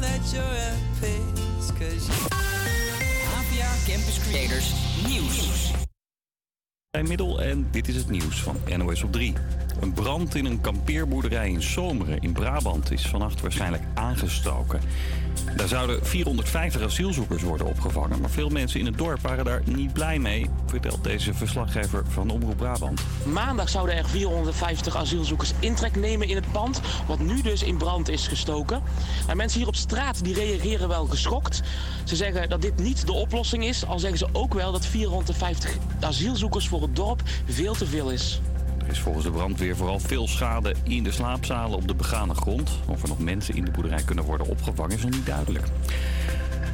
know that you're at. Cause you APA Campus Creators Nieuws. Bij Middel en dit is het nieuws van NOS op 3. Een brand in een kampeerboerderij in Zomeren in Brabant is vannacht waarschijnlijk aangestoken. Daar zouden 450 asielzoekers worden opgevangen, maar veel mensen in het dorp waren daar niet blij mee, vertelt deze verslaggever van Omroep Brabant. Maandag zouden er 450 asielzoekers intrek nemen in het pand, wat nu dus in brand is gestoken. En mensen hier op straat die reageren wel geschokt. Ze zeggen dat dit niet de oplossing is, al zeggen ze ook wel dat 450 asielzoekers voor het dorp veel te veel is. Er is volgens de brandweer vooral veel schade in de slaapzalen op de begane grond. Of er nog mensen in de boerderij kunnen worden opgevangen is nog niet duidelijk.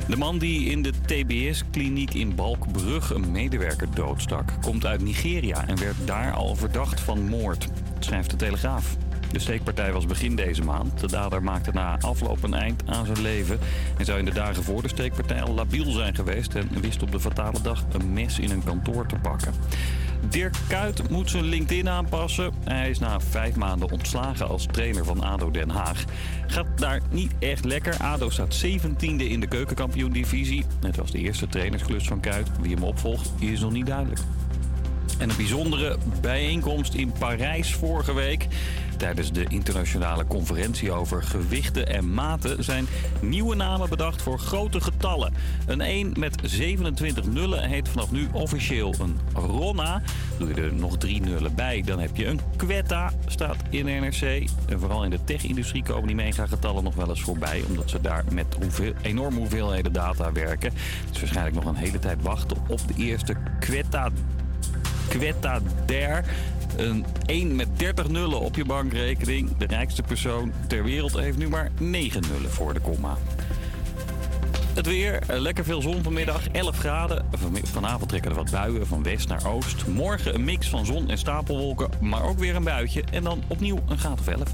De man die in de TBS-kliniek in Balkbrug een medewerker doodstak... komt uit Nigeria en werd daar al verdacht van moord, schrijft de Telegraaf. De steekpartij was begin deze maand. De dader maakte na afloop een eind aan zijn leven... en zou in de dagen voor de steekpartij al labiel zijn geweest... en wist op de fatale dag een mes in een kantoor te pakken. Dirk Kuyt moet zijn LinkedIn aanpassen. Hij is na vijf maanden ontslagen als trainer van ADO Den Haag. Gaat daar niet echt lekker. ADO staat 17e in de keukenkampioen-divisie. Net als de eerste trainersklus van Kuyt. Wie hem opvolgt, is nog niet duidelijk. En een bijzondere bijeenkomst in Parijs vorige week. Tijdens de internationale conferentie over gewichten en maten zijn nieuwe namen bedacht voor grote getallen. Een 1 met 27 nullen heet vanaf nu officieel een Ronna. Doe je er nog drie nullen bij, dan heb je een Quetta, staat in NRC. En vooral in de tech-industrie komen die megagetallen nog wel eens voorbij, omdat ze daar met hoeveel, enorme hoeveelheden data werken. Het is waarschijnlijk nog een hele tijd wachten op de eerste Quetta Quetta Der. Een 1 met 30 nullen op je bankrekening. De rijkste persoon ter wereld heeft nu maar 9 nullen voor de komma. Het weer, eh, lekker veel zon vanmiddag, 11 graden. Van- Vanavond trekken er wat buien van west naar oost. Morgen een mix van zon en stapelwolken, maar ook weer een buitje. En dan opnieuw een graad of 11.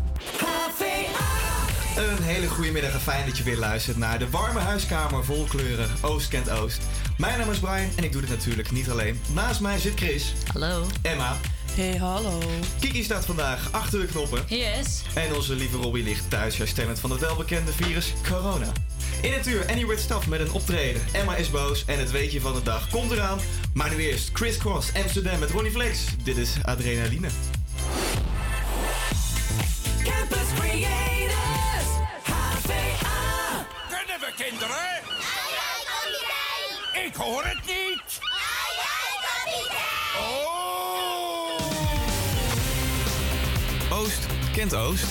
Een hele goede middag en fijn dat je weer luistert naar de warme huiskamer vol kleuren Oost kent Oost. Mijn naam is Brian en ik doe dit natuurlijk niet alleen. Naast mij zit Chris. Hallo. Emma. Hey, hallo. Kiki staat vandaag achter de knoppen. Yes. En onze lieve Robbie ligt thuis herstellend van het welbekende virus corona. In het uur Any Weird Stuff met een optreden. Emma is boos en het weetje van de dag komt eraan. Maar nu eerst Chris Cross Amsterdam met Ronnie Flex. Dit is Adrenaline. Campus Creators, HVA. Kunnen we kinderen? Ik hoor het niet. Kent Oost.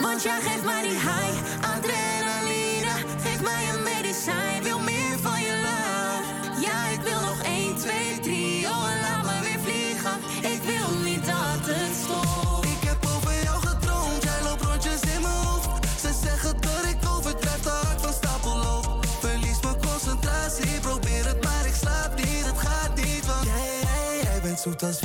Want jij geeft mij die high, adrenaline. Geef mij een medicijn, zoet als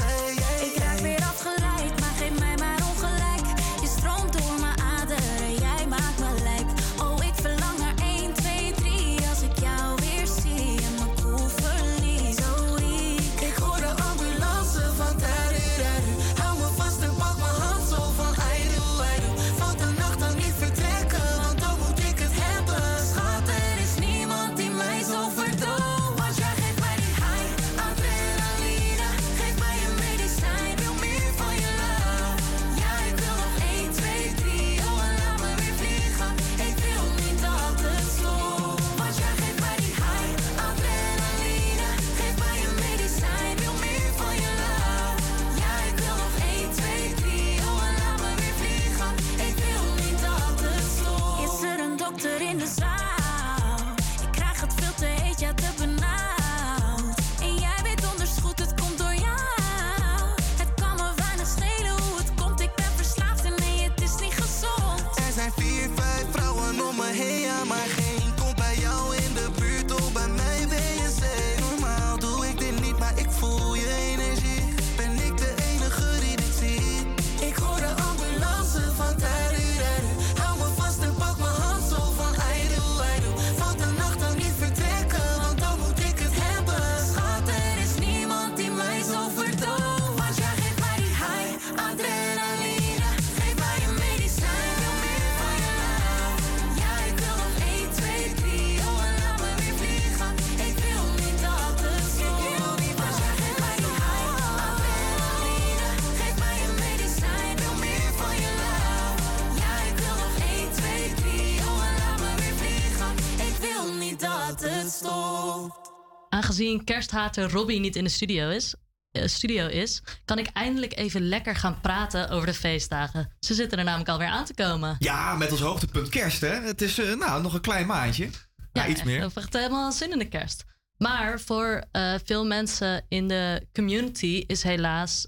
Aangezien kersthater Robbie niet in de studio is, eh, studio is, kan ik eindelijk even lekker gaan praten over de feestdagen. Ze zitten er namelijk alweer aan te komen. Ja, met als hoogtepunt kerst, hè? Het is eh, nou, nog een klein maandje. Ja, iets meer. Ik heb echt helemaal zin in de kerst. Maar voor eh, veel mensen in de community is helaas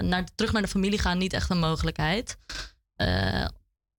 naar, terug naar de familie gaan niet echt een mogelijkheid.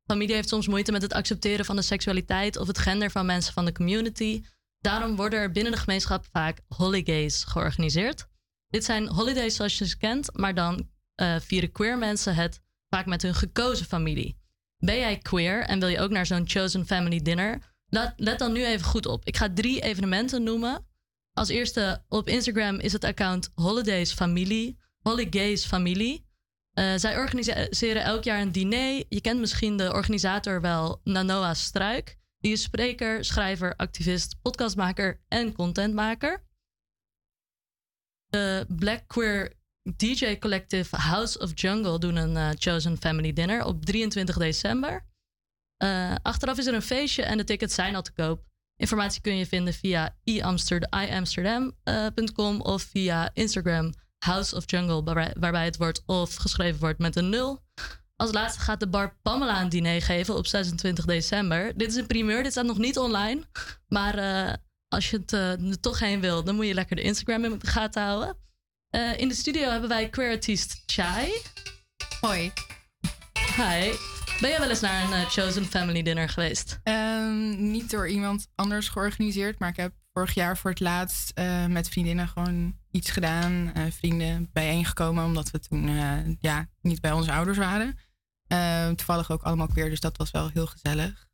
Familie heeft soms moeite met het accepteren van de seksualiteit of het gender van mensen van de community. Daarom worden er binnen de gemeenschap vaak holidays georganiseerd. Dit zijn holidays zoals je ze kent, maar dan eh, vieren queer mensen het vaak met hun gekozen familie. Ben jij queer en wil je ook naar zo'n chosen family dinner? Let, dan nu even goed op. Ik ga drie evenementen noemen. Als eerste op Instagram is het account Holidays Familie. Holidays Familie. Eh, zij organiseren elk jaar een diner. Je kent misschien de organisator wel, Nanoa Struik. Die is spreker, schrijver, activist, podcastmaker en contentmaker. De Black Queer DJ Collective House of Jungle doen een eh, Chosen Family Dinner op 23 december. Eh, achteraf is er een feestje en de tickets zijn al te koop. Informatie kun je vinden via iamsterdam.com of via Instagram House of Jungle, waarbij, waarbij het woord of geschreven wordt met een nul. Als laatste gaat de bar Pamela een diner geven op 26 december. Dit is een primeur, dit staat nog niet online. Maar eh, als je het eh, er toch heen wil, dan moet je lekker de Instagram in de gaten houden. Eh, in de studio hebben wij queer artiest Chai. Hoi. Hi. Ben jij wel eens naar een Chosen Family Dinner geweest? Ehm, niet door iemand anders georganiseerd, maar ik heb vorig jaar voor het laatst met vriendinnen gewoon iets gedaan. vrienden bijeengekomen, omdat we toen ja, niet bij onze ouders waren. Ehm, toevallig ook allemaal queer, dus dat was wel heel gezellig.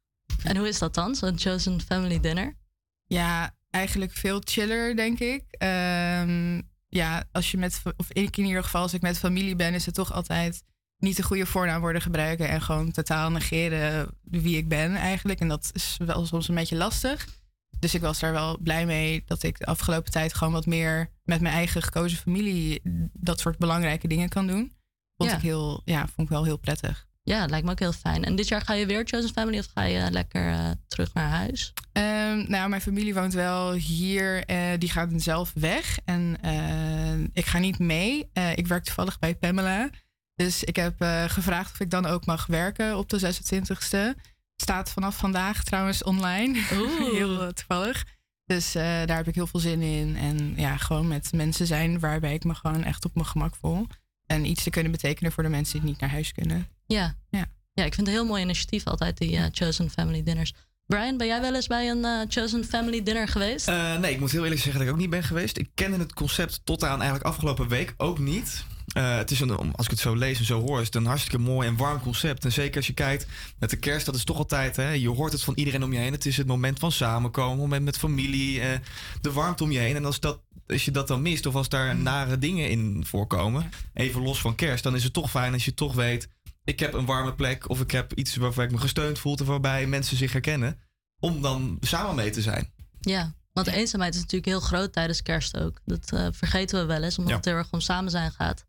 En hoe is dat dan, zo'n Chosen Family Dinner? Ja, eigenlijk veel chiller, denk ik. Ehm, ja, als je met, of ik in ieder geval, als ik met familie ben, is het toch altijd niet de goede voornaamwoorden gebruiken en gewoon totaal negeren wie ik ben eigenlijk. En dat is wel soms een beetje lastig. Dus ik was daar wel blij mee dat ik de afgelopen tijd gewoon wat meer met mijn eigen gekozen familie dat soort belangrijke dingen kan doen. Vond Ja. ik heel, ja, vond ik wel heel prettig. Ja, het lijkt me ook heel fijn. En dit jaar ga je weer Chosen Family of ga je lekker eh, terug naar huis? Ehm, nou, mijn familie woont wel hier. eh, die gaat zelf weg. En eh, ik ga niet mee. Ik werk toevallig bij Pamela. Dus ik heb gevraagd of ik dan ook mag werken op de 26e. Staat vanaf vandaag trouwens online. heel eh, toevallig. Dus daar heb ik heel veel zin in. En ja, gewoon met mensen zijn waarbij ik me gewoon echt op mijn gemak voel. En iets te kunnen betekenen voor de mensen die niet naar huis kunnen. Ja. Ja. Ja, ik vind het een heel mooi initiatief altijd, die eh, Chosen Family Dinners. Brian, ben jij wel eens bij een eh, Chosen Family Dinner geweest? Eh, nee, ik moet heel eerlijk zeggen dat ik ook niet ben geweest. Ik kende het concept tot aan eigenlijk afgelopen week ook niet. Eh, het is een, als ik het zo lees en zo hoor, is het een hartstikke mooi en warm concept. En zeker als je kijkt met de kerst, dat is toch altijd, hè, je hoort het van iedereen om je heen. Het is het moment van samenkomen, moment met familie, eh, de warmte om je heen. En als, dat, als je dat dan mist of als daar nare dingen in voorkomen, even los van kerst, dan is het toch fijn als je toch weet, ik heb een warme plek of ik heb iets waarvoor ik me gesteund voel of waarbij mensen zich herkennen, om dan samen mee te zijn. Ja, want eenzaamheid is natuurlijk heel groot tijdens kerst ook. Dat eh, vergeten we wel eens, omdat Ja. het heel erg om samen zijn gaat.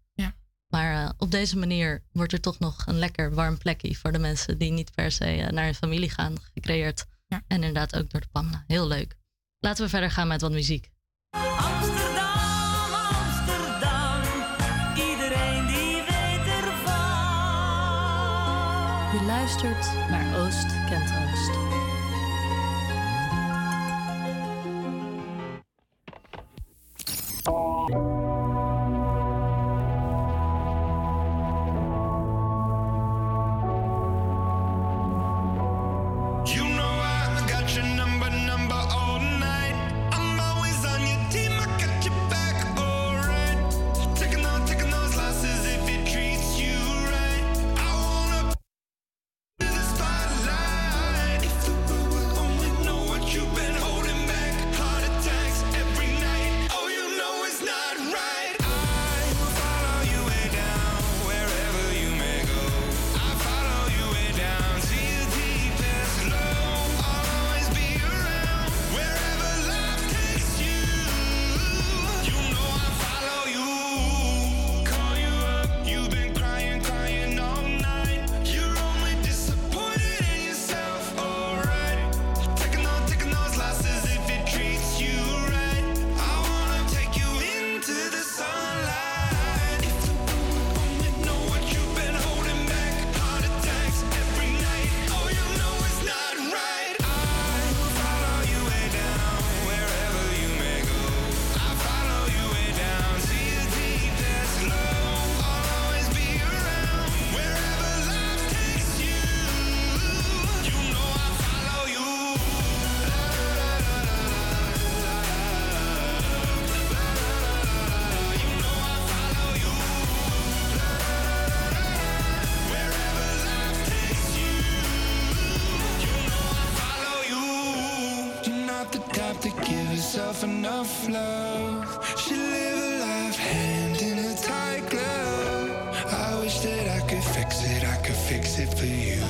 Maar eh, op deze manier wordt er toch nog een lekker warm plekje voor de mensen die niet per se eh, naar hun familie gaan gecreëerd. Ja. En inderdaad ook door de Pamela. Heel leuk. Laten we verder gaan met wat muziek. Amsterdam, Amsterdam, iedereen die weet ervan. U luistert naar Oost kent Oost. Enough love. She live a life hand in a tight glove. I wish that I could fix it, I could fix it for you.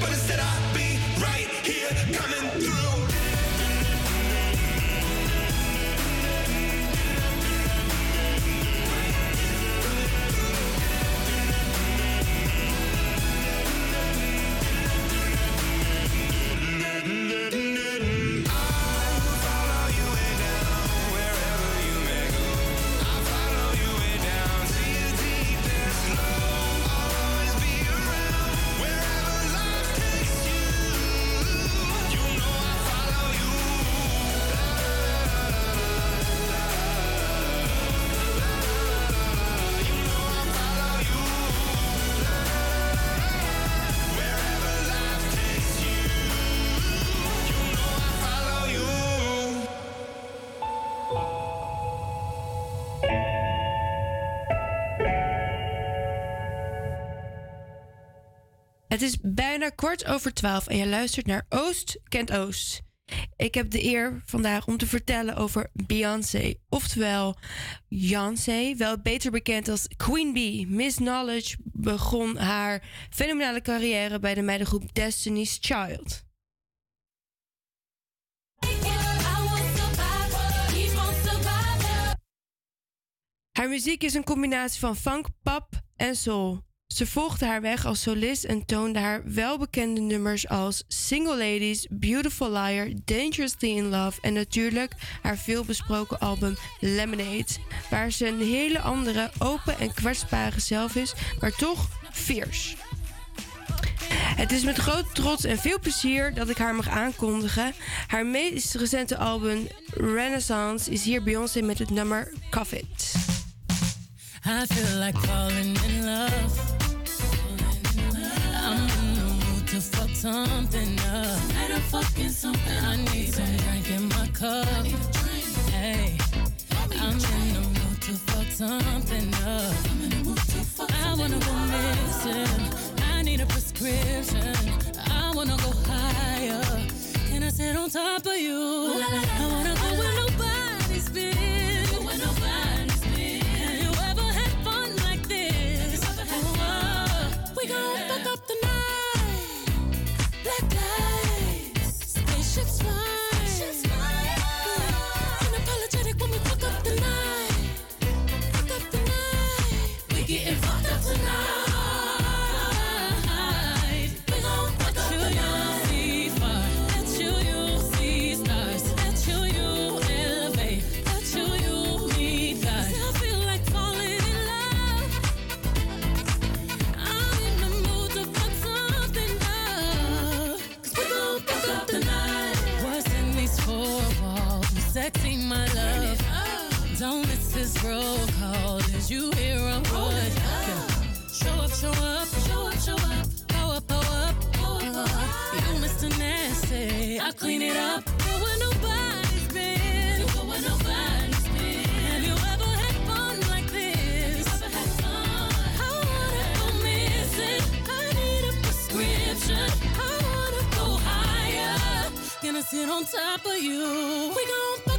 But instead I'd be right here coming through. Het is bijna kwart over twaalf en je luistert naar Oost kent Oost. Ik heb de eer vandaag om te vertellen over Beyoncé, oftewel Beyoncé, wel beter bekend als Queen Bee. Miss Knowledge begon haar fenomenale carrière bij de meidengroep Destiny's Child. Haar muziek is een combinatie van funk, pop en soul. Ze volgde haar weg als solist en toonde haar welbekende nummers als Single Ladies, Beautiful Liar, Dangerously in Love en natuurlijk haar veelbesproken album Lemonade, waar ze een hele andere, open en kwetsbare zelf is, maar toch fierce. Het is met grote trots en veel plezier dat ik haar mag aankondigen. Haar meest recente album Renaissance is hier Beyoncé met het nummer It. I feel like falling in love. I'm in the mood to fuck something up. I'm fucking something. I need some drink in my cup. Hey, I'm in the mood to fuck something up. I wanna go missing. I need a prescription. I wanna go higher. Can I sit on top of you? I wanna go where Did you hear a word? Show up, show up, show up, show up. Pow up, pow up, pow up. You Mr. Nasty, I clean it up. Where nobody's been. Have you ever had fun like this? I wanna go missing. I need a prescription. I wanna go higher. Gonna sit on top of you. We gon'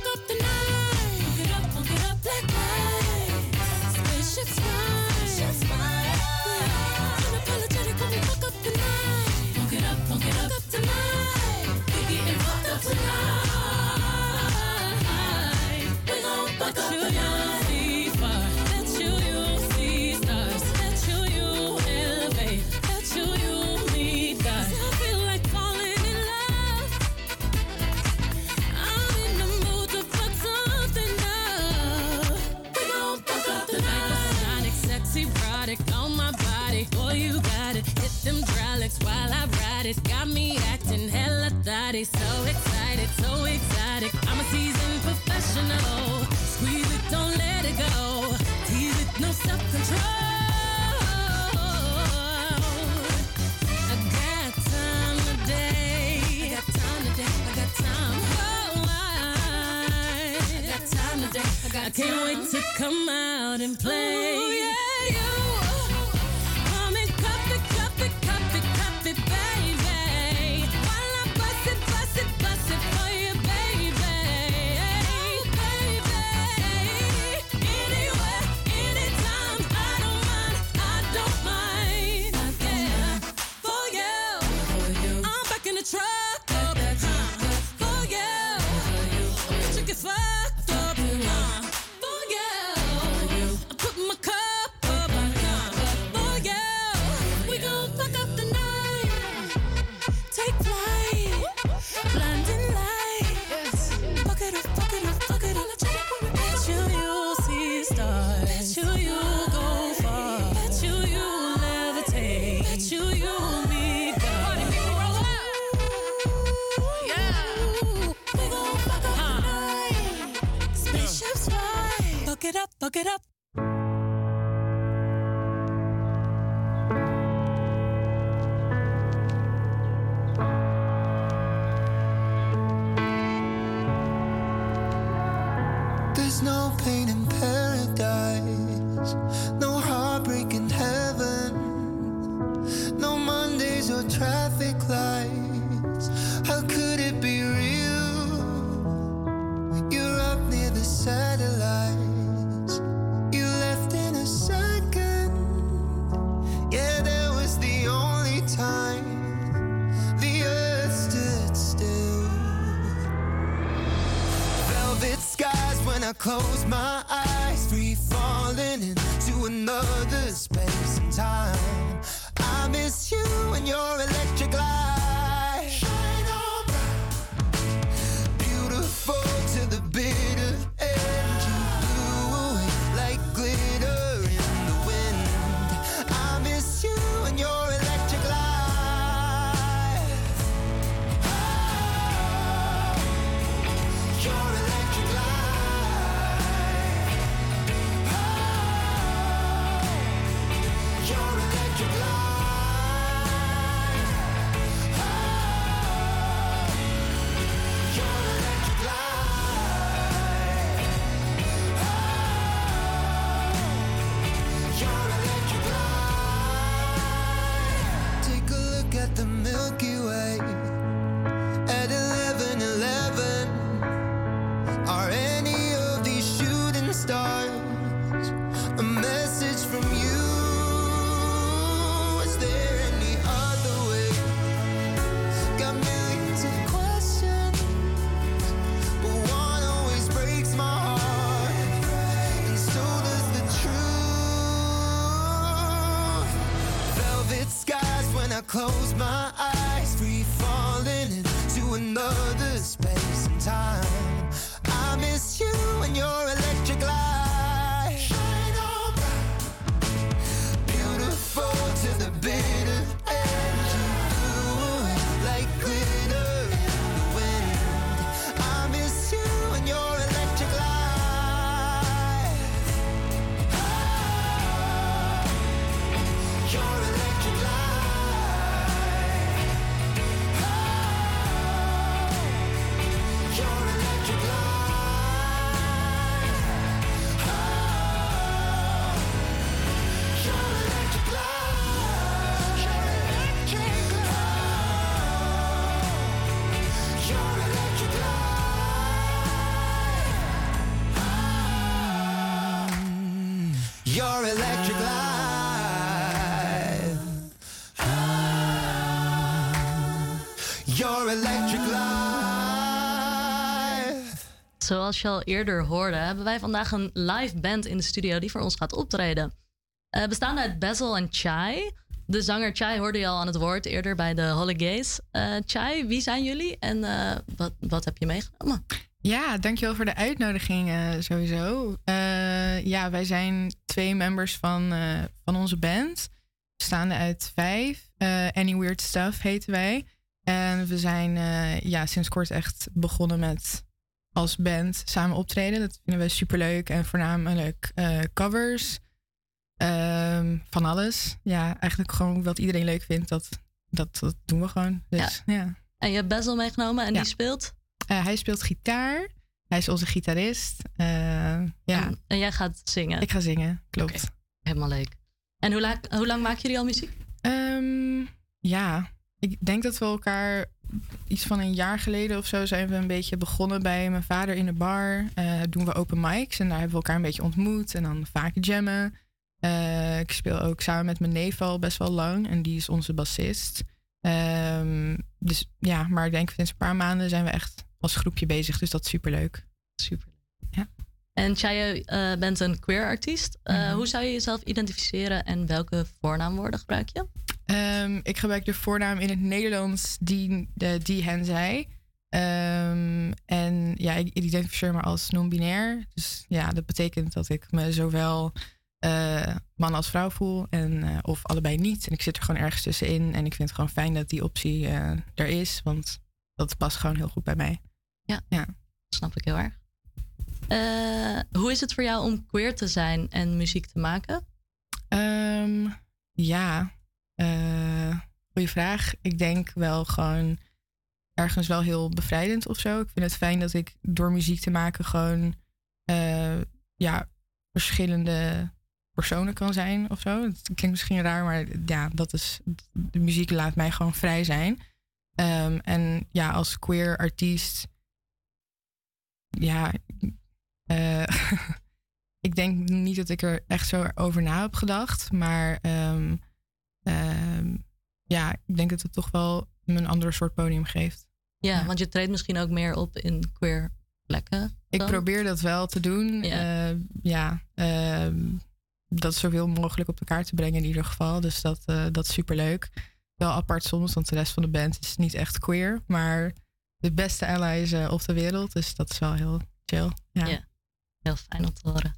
Zoals je al eerder hoorde, hebben wij vandaag een live band in de studio die voor ons gaat optreden. Eh bestaande uit Basil en Chai. De zanger Chai hoorde je al aan het woord eerder bij de Holidays. Eh Chai, wie zijn jullie en eh, wat, wat heb je meegenomen? Ja, dankjewel voor de uitnodiging sowieso. Ja, wij zijn twee members van, van onze band. Bestaande uit vijf. Any Weird Stuff heten wij. En we zijn ja, sinds kort echt begonnen met als band samen optreden. Dat vinden we superleuk. En voornamelijk eh, covers. Ehm, van alles. Ja, eigenlijk gewoon wat iedereen leuk vindt. Dat, dat, dat doen we gewoon. Dus, ja. En je hebt Basil meegenomen en Ja. die speelt? Eh, hij speelt gitaar. Hij is onze gitarist. Eh, ja. En, en jij gaat zingen? Ik ga zingen, klopt. Helemaal leuk. En hoe, la- hoe lang maken jullie al muziek? Ehm, ja, ik denk dat we elkaar iets van een jaar geleden of zo zijn we een beetje begonnen bij mijn vader in de bar. Eh, doen we open mics en daar hebben we elkaar een beetje ontmoet en dan vaak jammen. Eh, ik speel ook samen met mijn neef al best wel lang en die is onze bassist. Ehm, dus ja, maar ik denk sinds een paar maanden zijn we echt als groepje bezig, dus dat is superleuk. Super. Ja. En Chaya, je eh, bent een queer artiest. Hoe zou je jezelf identificeren en welke voornaamwoorden gebruik je? Ehm, ik gebruik de voornaam in het Nederlands die, de, die hen zij. Ehm, en ja, ik identificeer me als non-binair. Dus ja, dat betekent dat ik me zowel eh, man als vrouw voel. En, eh, of allebei niet. En ik zit er gewoon ergens tussenin. En ik vind het gewoon fijn dat die optie eh, er is. Want dat past gewoon heel goed bij mij. Ja, ja. snap ik heel erg. Hoe is het voor jou om queer te zijn en muziek te maken? Ehm, ja, eh goeie vraag. Ik denk wel gewoon ergens wel heel bevrijdend of zo. Ik vind het fijn dat ik door muziek te maken gewoon eh, ja, verschillende personen kan zijn of zo. Het klinkt misschien raar, maar ja, dat is, de muziek laat mij gewoon vrij zijn. Ehm, en ja, als queer artiest, ja, eh, ik denk niet dat ik er echt zo over na heb gedacht, maar ehm, ja, ik denk dat het toch wel een ander soort podium geeft. Ja, want je treedt misschien ook meer op in queer plekken. Ik probeer dat wel te doen. Ja. Ja ehm, dat zoveel mogelijk op de kaart te brengen in ieder geval. Dus dat, eh, dat is superleuk. Wel apart soms, want de rest van de band is niet echt queer. Maar de beste allies eh, op de wereld. Dus dat is wel heel chill. Ja. Ja. Heel fijn om te horen.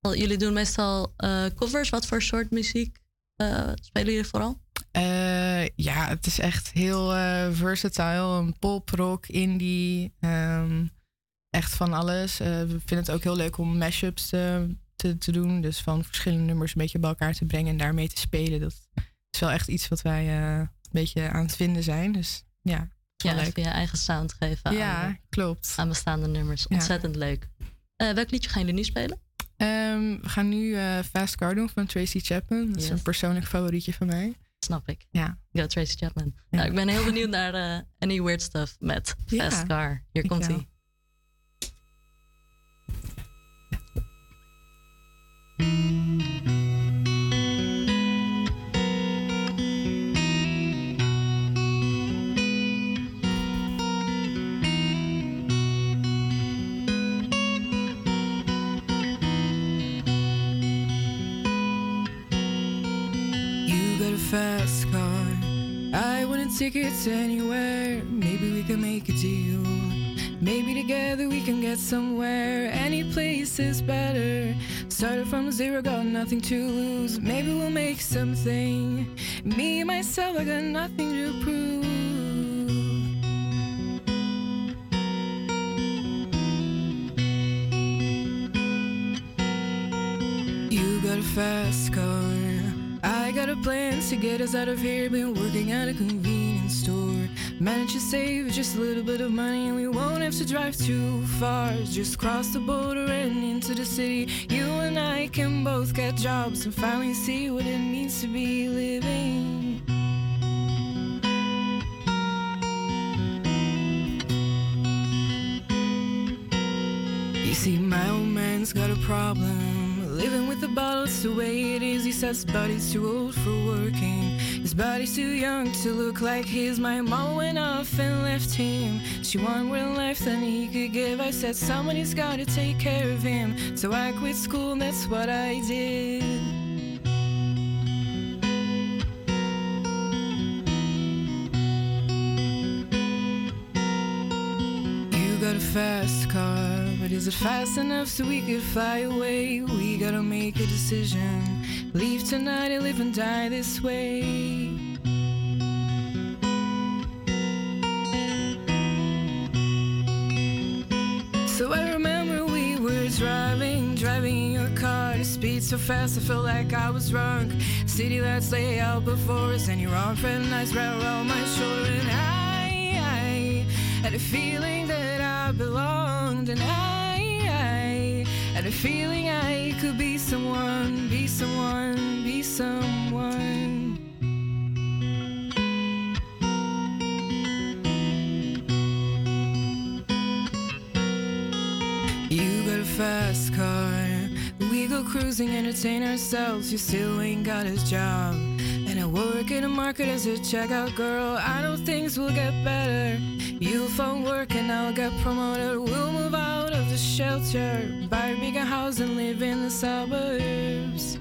Jullie doen meestal eh, covers. Wat voor soort muziek eh, spelen jullie vooral? Eh, ja, het is echt heel eh, versatile. Een pop, rock, indie. ehm, echt van alles. We vinden het ook heel leuk om mashups te, te, te doen. Dus van verschillende nummers een beetje bij elkaar te brengen en daarmee te spelen. Dat is wel echt iets wat wij een beetje aan het vinden zijn. Dus ja, Ja, leuk. je eigen sound geven Ja, aan, klopt. aan bestaande nummers. Ja. Ontzettend leuk. Welk liedje gaan jullie nu spelen? Ehm, we gaan nu eh, Fast Car doen van Tracy Chapman. Dat is een persoonlijk favorietje van mij. Snap ik. Ja. Go Tracy Chapman. Nou, ik ben heel benieuwd naar eh, Any Weird Stuff met Ja, Fast Car. Hier komt hij. Fast car. I want a ticket to anywhere. Maybe we can make a deal. Maybe together we can get somewhere. Any place is better. Started from zero, got nothing to lose. Maybe we'll make something. Me, myself, I got nothing to prove. You got a fast car. I got a plan to get us out of here. Been working at a convenience store. Managed to save just a little bit of money, and we won't have to drive too far. Just cross the border and into the city. You and I can both get jobs and finally see what it means to be living. You see, my old man's got a problem. Living with the bottle, it's the way it is. He says, but he's too old for working. His body's too young to look like his. My mom went off and left him. She wanted more life than he could give. I said, somebody's gotta take care of him. So I quit school, and that's what I did. You got a fast car, is it fast enough so we could fly away? We gotta make a decision. Leave tonight and live and die this way. So I remember we were driving, driving in your car to speed so fast I felt like I was drunk. City lights lay out before us, and your arm felt nice right around my shoulder, and I had a feeling that I belonged, and I, I had a feeling I could be someone, be someone, be someone. You got a fast car. We go cruising, entertain ourselves. You still ain't got a job. And I work in a market as a checkout girl. I know things will get better. You'll find work and I'll get promoted. We'll move out of the shelter, buy a bigger house and live in the suburbs.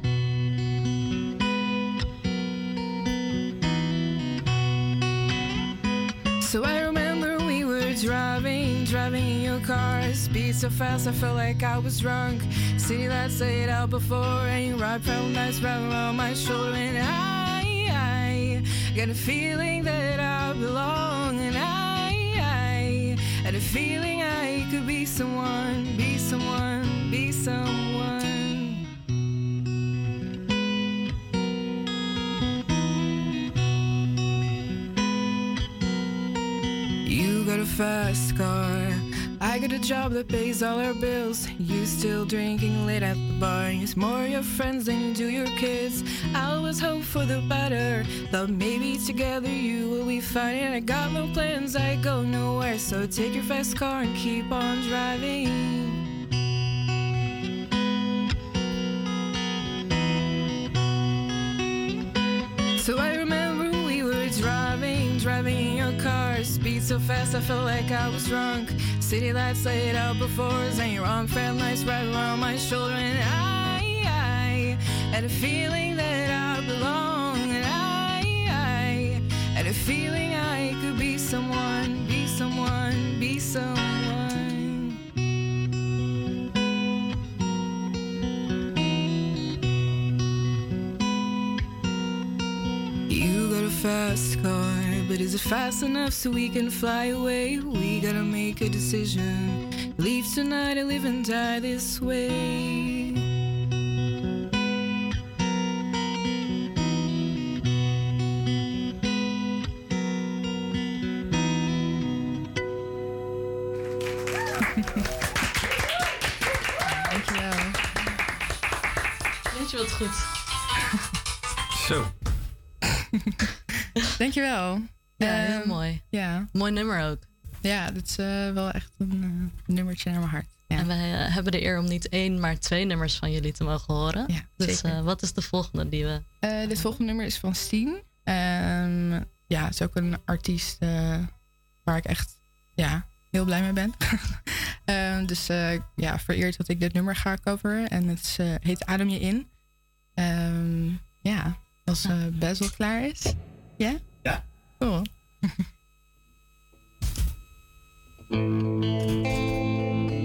So I remember we were driving, driving in your car. Speed so fast, I felt like I was drunk. City lights laid out before, and you ride felt nice right around my shoulder. And I, I got a feeling that I belong, and had a feeling I could be someone, be someone, be someone. You got a fast car. I got a job that pays all our bills. You still drinking late at the bar. It's more your friends than you do your kids. I always hope for the better. Thought maybe together you will be fine. And I got no plans, I go nowhere. So take your fast car and keep on driving. So fast, I felt like I was drunk. City lights laid out before us, and your arm felt nice right around my shoulder. And I, I had a feeling that I belong. And I, I had a feeling I could be someone, be someone, be someone. You got a fast car, but is it fast enough so we can fly away? We gotta make a decision. Leave tonight or live and die this way. Dankjewel. Weet je wat goed? Zo. Dankjewel. Ja, heel Ehm, mooi. Ja. Mooi nummer ook. Ja, dat is eh, wel echt een eh, nummertje naar mijn hart. Ja. En wij eh, hebben de eer om niet één, maar twee nummers van jullie te mogen horen. Ja, dus zeker. eh, wat is de volgende die we... Eh, dit volgende nummer is van Steen. Ehm, ja, het is ook een artiest eh, waar ik echt ja, heel blij mee ben. Ehm, dus eh, ja, vereerd dat ik dit nummer ga coveren. En het is, eh, heet Adem je in. Ehm, ja, als eh Basil klaar is. Ja? Ja. Cool.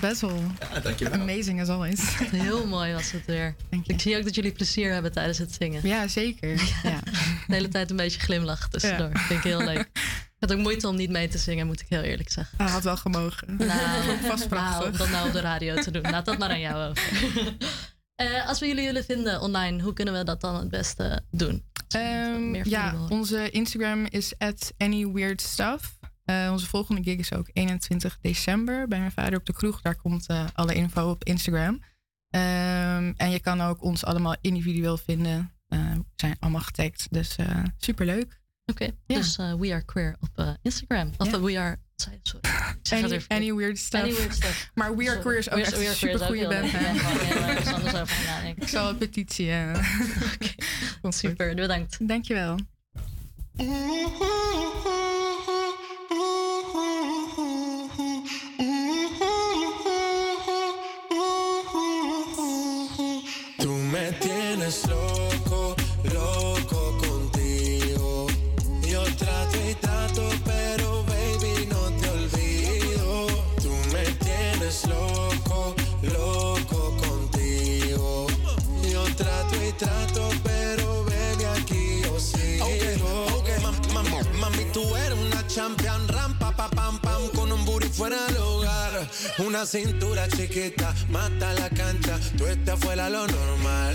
Ja, dankjewel Bessel. Ja, dankjewel. Amazing as always. Heel mooi was het weer. Ik zie ook dat jullie plezier hebben tijdens het zingen. Ja, zeker. Ja. De hele tijd een beetje glimlachen tussendoor. Ja. Vind ik heel leuk. Ik had ook moeite om niet mee te zingen, moet ik heel eerlijk zeggen. Hij had wel gemogen. Nou, Vast nou, om dat nou op de radio te doen. Laat dat maar aan jou over. Eh, als we jullie willen vinden online, hoe kunnen we dat dan het beste doen? Ehm, Meer van ja, onze Instagram is at anyweirdstuff. Eh, onze volgende gig is ook 21 december bij mijn vader op de kroeg. Daar komt eh, alle info op Instagram. Ehm, en je kan ook ons allemaal individueel vinden. Eh, we zijn allemaal getagd, dus eh superleuk. Oké, dus eh, We Are Queer op eh, Instagram. Of eh, We Are... Sorry, Any, any weird stuff. Any Weird Stuff. Maar We Are Sorry. Queer is ook We- echt een supergoeie band. Ik zal een petitie. eh Super, bedankt. Dankjewel. Una cintura chiquita, mata la cancha, tú estás fuera lo normal.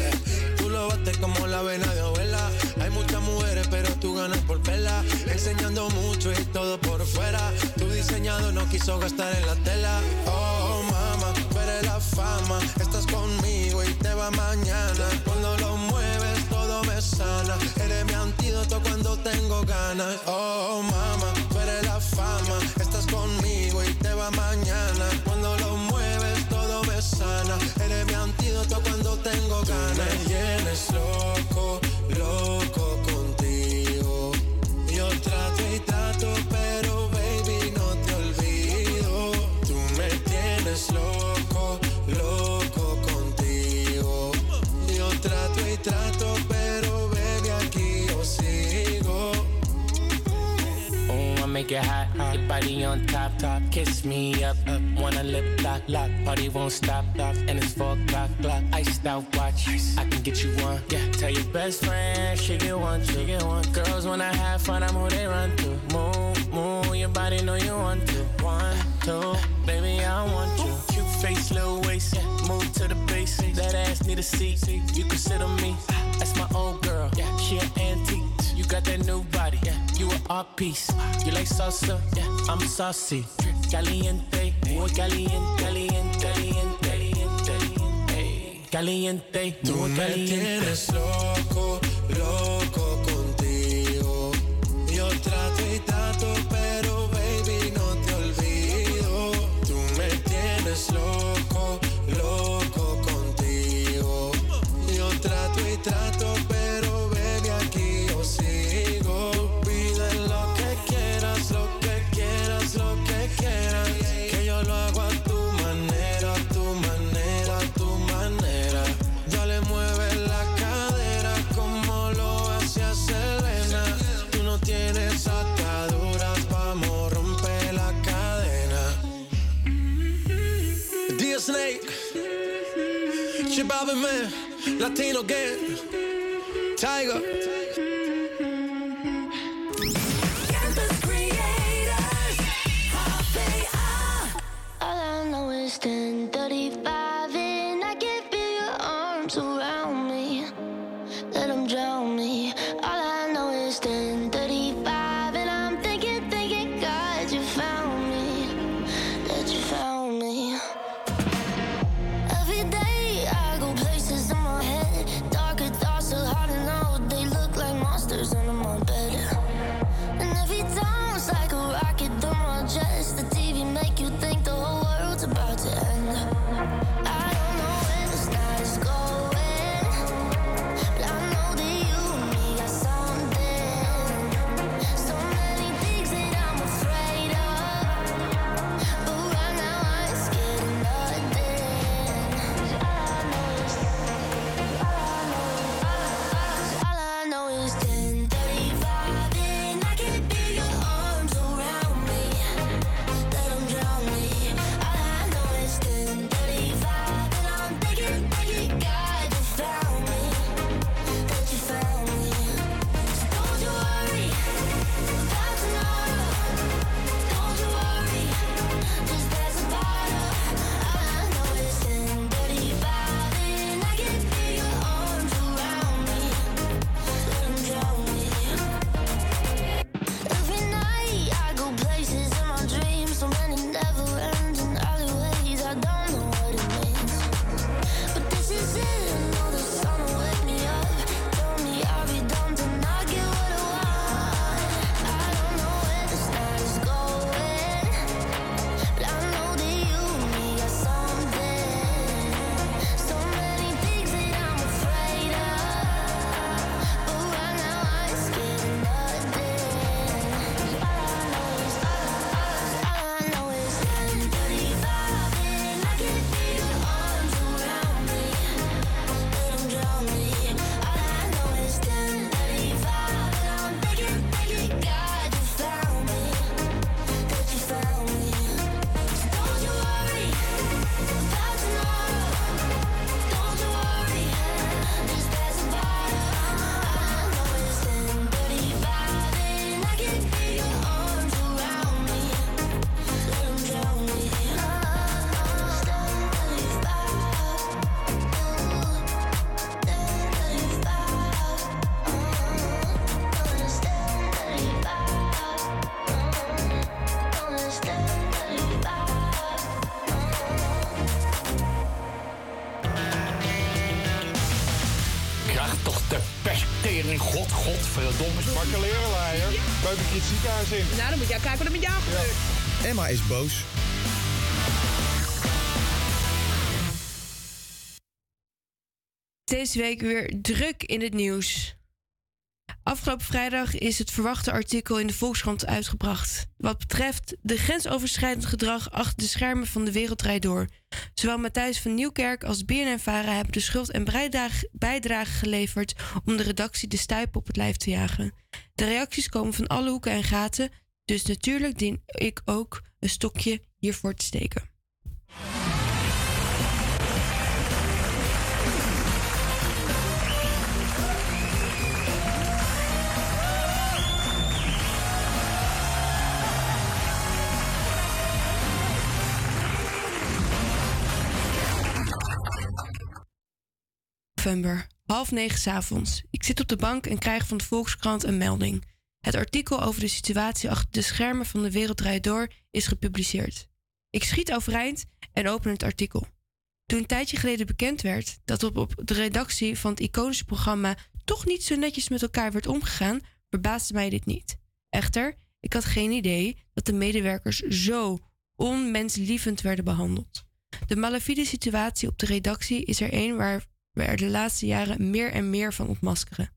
Tú lo bates como la vena de abuela. Hay muchas mujeres, pero tú ganas por vela. Enseñando mucho y todo por fuera. Tu diseñado no quiso gastar en la tela. Oh, mamá, tú eres la fama. Estás conmigo y te va mañana. Cuando lo mueves, todo me sana. Eres mi antídoto cuando tengo ganas. Oh, mamá, tú eres la fama. Estás conmigo y te va mañana. Cuando tengo ganas. me tienes loco, loco contigo. Yo trato y trato, pero baby, no te olvido. Tú me tienes loco, loco contigo. Yo trato y trato, body on top, top. Kiss me up, up. Wanna lip lock, lock. Party won't stop, stop. And it's four o'clock, clock. Iced out watch, I can get you one. Yeah, tell your best friend she get one, she get one. Girls wanna have fun, I'm who they run to. Move, move, your body know you want to. One, two, baby I want you. Cute face, little waist, yeah. Move to the base. That ass need a seat, you can sit on me. That's my old girl, yeah. She an antique. You got that new body, yeah. You an art piece. You like salsa, yeah. I'm saucy. Caliente, muy caliente, caliente, caliente, caliente. Caliente, Tú muy me tienes loco, loco contigo. Yo trato y trato, pero baby no te olvido. Tú me tienes loco Chibabe Man, Latino Gang, Tiger. Campus Creators, All I know is 1035 and I can feel your arms around Emma is boos. Deze week weer druk in het nieuws. Afgelopen vrijdag is het verwachte artikel in de Volkskrant uitgebracht. Wat betreft de grensoverschrijdend gedrag achter de schermen van de Wereld Draait Door. Zowel Matthijs van Nieuwkerk als BNN-Vara hebben de schuld en bijdrage geleverd om de redactie de stuip op het lijf te jagen. De reacties komen van alle hoeken en gaten, dus natuurlijk dien ik ook een stokje hiervoor te steken. november, half negen 's avonds. Ik zit op de bank en krijg van de Volkskrant een melding. Het artikel over de situatie achter de schermen van de Wereld Draait Door is gepubliceerd. Ik schiet overeind en open het artikel. Toen een tijdje geleden bekend werd dat op, de redactie van het iconische programma toch niet zo netjes met elkaar werd omgegaan, verbaasde mij dit niet. Echter, ik had geen idee dat de medewerkers zo onmenslievend werden behandeld. De malafide situatie op de redactie is er een waar we er de laatste jaren meer en meer van ontmaskeren.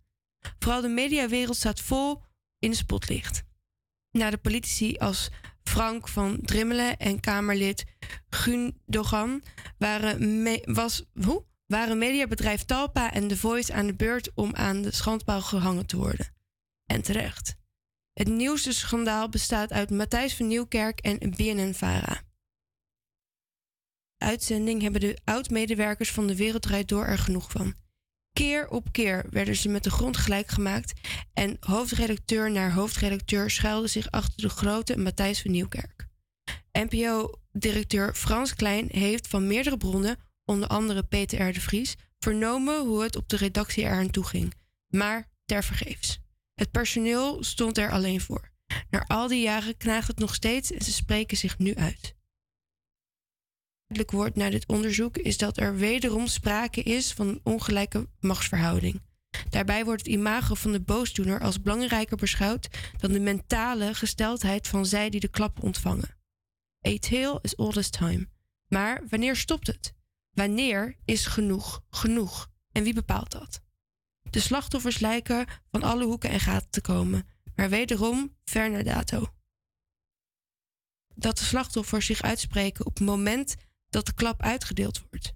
Vooral de mediawereld staat vol in spotlicht. Na de politici als Frank van Drimmelen en Kamerlid Gundogan waren, was, hoe? waren mediabedrijf Talpa en The Voice aan de beurt om aan de schandpaal gehangen te worden. En terecht. Het nieuwste schandaal bestaat uit Matthijs van Nieuwkerk en BNN-Vara uitzending hebben de oud-medewerkers van de Wereld Draait Door er genoeg van. Keer op keer werden ze met de grond gelijk gemaakt en hoofdredacteur naar hoofdredacteur schuilde zich achter de grote Matthijs van Nieuwkerk. NPO-directeur Frans Klein heeft van meerdere bronnen, onder andere Peter R. de Vries, vernomen hoe het op de redactie eraan toe ging, maar tevergeefs. Het personeel stond er alleen voor. Na al die jaren knaagt het nog steeds en ze spreken zich nu uit duidelijk wordt na dit onderzoek is dat er wederom sprake is van ongelijke machtsverhouding. Daarbij wordt het imago van de boosdoener als belangrijker beschouwd dan de mentale gesteldheid van zij die de klap ontvangen. Tale is all this time. Maar wanneer stopt het? Wanneer is genoeg genoeg? En wie bepaalt dat? De slachtoffers lijken van alle hoeken en gaten te komen, maar wederom ver naar dato. Dat de slachtoffers zich uitspreken op het moment dat de klap uitgedeeld wordt.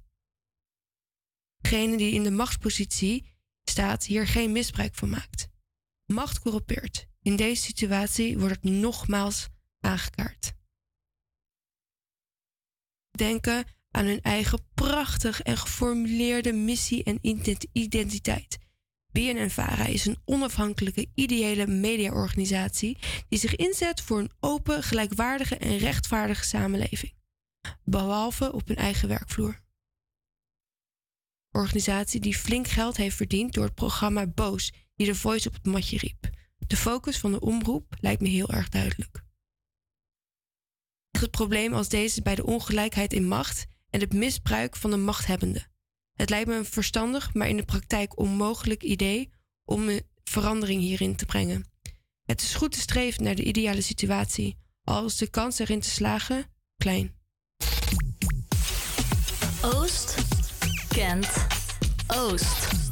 Degene die in de machtspositie staat hier geen misbruik van maakt. Macht corrumpeert. In deze situatie wordt het nogmaals aangekaart. Denken aan hun eigen prachtig en geformuleerde missie en ident- identiteit. BNN-Vara is een onafhankelijke ideële mediaorganisatie die zich inzet voor een open, gelijkwaardige en rechtvaardige samenleving behalve op hun eigen werkvloer. Organisatie die flink geld heeft verdiend door het programma Boos, die de Voice op het matje riep. De focus van de omroep lijkt me heel erg duidelijk. Het probleem als deze bij de ongelijkheid in macht en het misbruik van de machthebbende. Het lijkt me een verstandig, maar in de praktijk onmogelijk idee om verandering hierin te brengen. Het is goed te streven naar de ideale situatie, al is de kans erin te slagen klein. Oost kent Oost.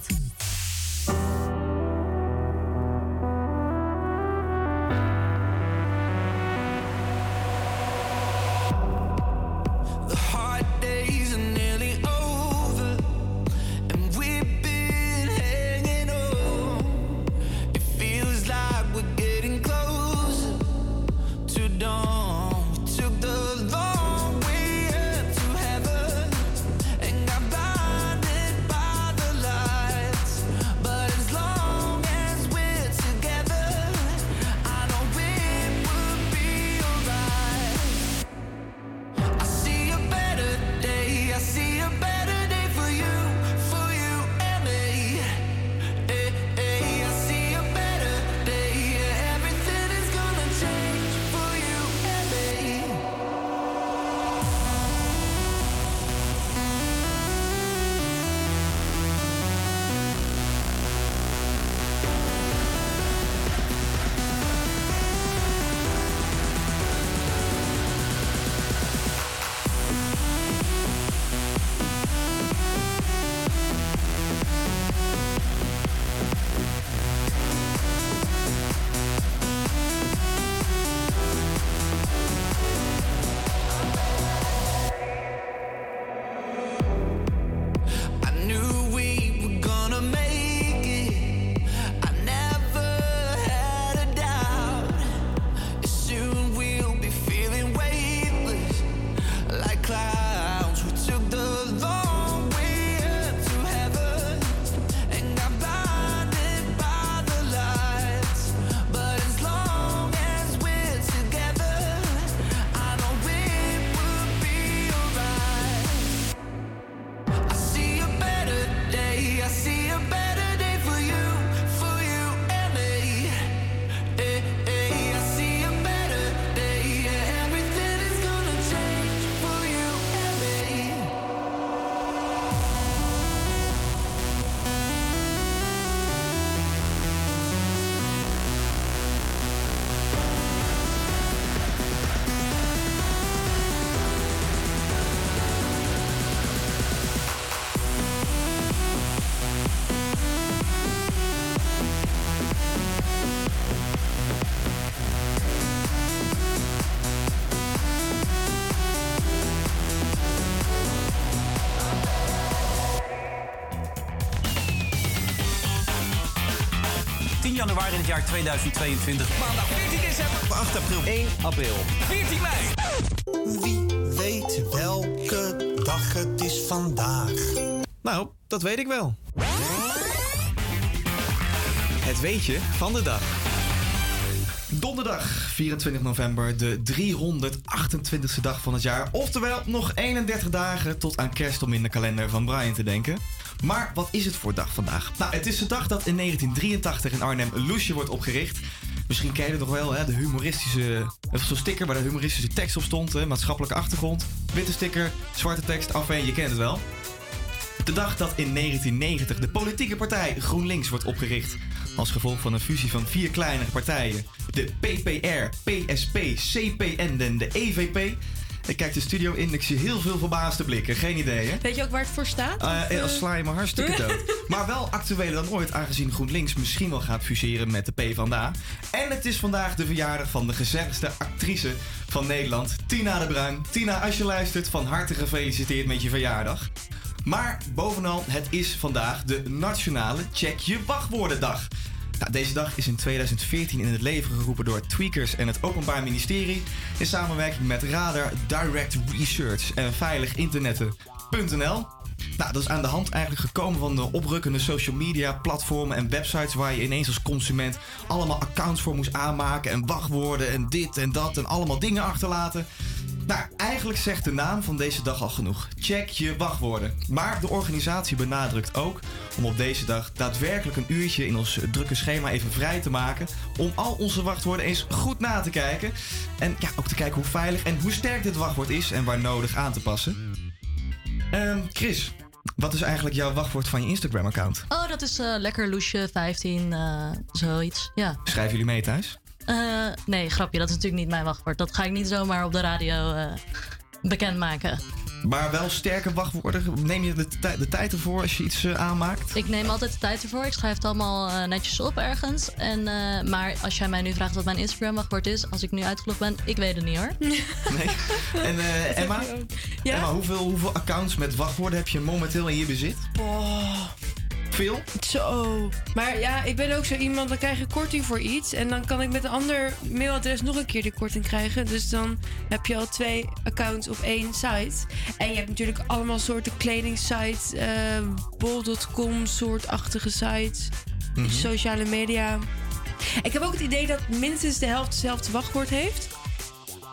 Januari in het jaar 2022. Maandag 14 december. 8 april. 1 april. 14 mei. Wie weet welke dag het is vandaag? Nou, dat weet ik wel. Het weetje van de dag. Donderdag 24 november, de 328ste dag van het jaar. Oftewel nog 31 dagen tot aan kerst om in de kalender van Brian te denken. Maar wat is het voor dag vandaag? Nou, het is de dag dat in 1983 in Arnhem Loesje wordt opgericht. Misschien ken je het nog wel, hè? de humoristische... Zo'n sticker waar de humoristische tekst op stond, hè? maatschappelijke achtergrond. Witte sticker, zwarte tekst, afheen, je kent het wel. De dag dat in 1990 de politieke partij GroenLinks wordt opgericht. Als gevolg van een fusie van vier kleinere partijen. De PPR, PSP, CPN en de EVP. Ik kijk de studio in, ik zie heel veel verbaasde blikken. Geen idee, hè? Weet je ook waar het voor staat? Eh, Of, eh, als sla je me hartstikke dood. maar wel actueler dan ooit, aangezien GroenLinks misschien wel gaat fuseren met de PvdA. En het is vandaag de verjaardag van de gezelligste actrice van Nederland, Tina de Bruin. Tina, als je luistert, van harte gefeliciteerd met je verjaardag. Maar bovenal, het is vandaag de Nationale Check Je Wachtwoordendag. Nou, deze dag is in 2014 in het leven geroepen door Tweakers en het Openbaar Ministerie in samenwerking met Radar Direct Research en veiliginternetten.nl. Nou, dat is aan de hand eigenlijk gekomen van de oprukkende social media platformen en websites waar je ineens als consument allemaal accounts voor moest aanmaken en wachtwoorden en dit en dat en allemaal dingen achterlaten. Nou, eigenlijk zegt de naam van deze dag al genoeg. Check je wachtwoorden. Maar de organisatie benadrukt ook om op deze dag daadwerkelijk een uurtje in ons drukke schema even vrij te maken. Om al onze wachtwoorden eens goed na te kijken. En ja, ook te kijken hoe veilig en hoe sterk dit wachtwoord is en waar nodig aan te passen. Ehm, Chris, wat is eigenlijk jouw wachtwoord van je Instagram-account? Oh, dat is eh, lekker Loesje 15, eh, zoiets. Ja. Schrijven jullie mee thuis? Eh, nee, grapje, dat is natuurlijk niet mijn wachtwoord. Dat ga ik niet zomaar op de radio eh bekendmaken. Maar wel sterke wachtwoorden. Neem je de, tij- de tijd ervoor als je iets eh, aanmaakt? Ik neem altijd de tijd ervoor. Ik schrijf het allemaal netjes op ergens. En, eh, maar als jij mij nu vraagt wat mijn Instagram-wachtwoord is, als ik nu uitgelogd ben, ik weet het niet hoor. En eh, Emma? Emma hoeveel, hoeveel accounts met wachtwoorden heb je momenteel in je bezit? Oh. Veel? Zo. Maar ja, ik ben ook zo iemand, dan krijg je korting voor iets. En dan kan ik met een ander mailadres nog een keer die korting krijgen. Dus dan heb je al twee accounts op één site. En je hebt natuurlijk allemaal soorten kledingsites. eh bol.com soortachtige sites. Mhm. Sociale media. Ik heb ook het idee dat minstens de helft hetzelfde wachtwoord heeft.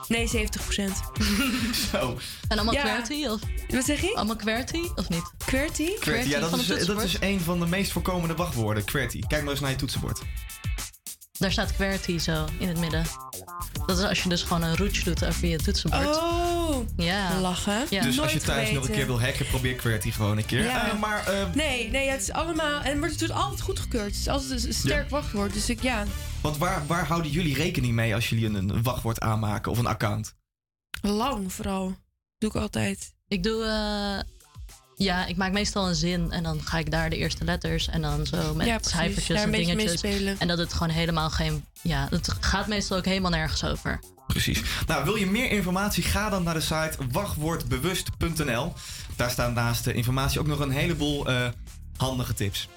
Nee, 70% Zo. En allemaal Ja. QWERTY? Of? Wat zeg je? Allemaal QWERTY of niet? QWERTY? QWERTY, ja, dat van is, het dat is een van de meest voorkomende wachtwoorden. QWERTY. Kijk maar eens naar je toetsenbord. Daar staat QWERTY zo in het midden. Dat is als je dus gewoon een roetje doet over je toetsenbord. Oh, ja. lachen. Ja. dus als je thuis nog een keer wil hacken, probeer QWERTY gewoon een keer. Ja. Eh, maar eh, Nee, nee, het is allemaal. En maar het wordt altijd goedgekeurd. Het is altijd een sterk wachtwoord. Dus ik, ja. want waar, waar houden jullie rekening mee als jullie een, een wachtwoord aanmaken of een account? Lang vooral. Doe ik altijd. Ik doe. Ja, ik maak meestal een zin en dan ga ik daar de eerste letters en dan zo met Ja, cijfertjes Daar en dingetjes. spelen. En dat het gewoon helemaal geen. Ja, het gaat meestal ook helemaal nergens over. Precies. Nou, wil je meer informatie? Ga dan naar de site wachtwoordbewust.nl. Daar staan naast de informatie ook nog een heleboel eh, handige tips.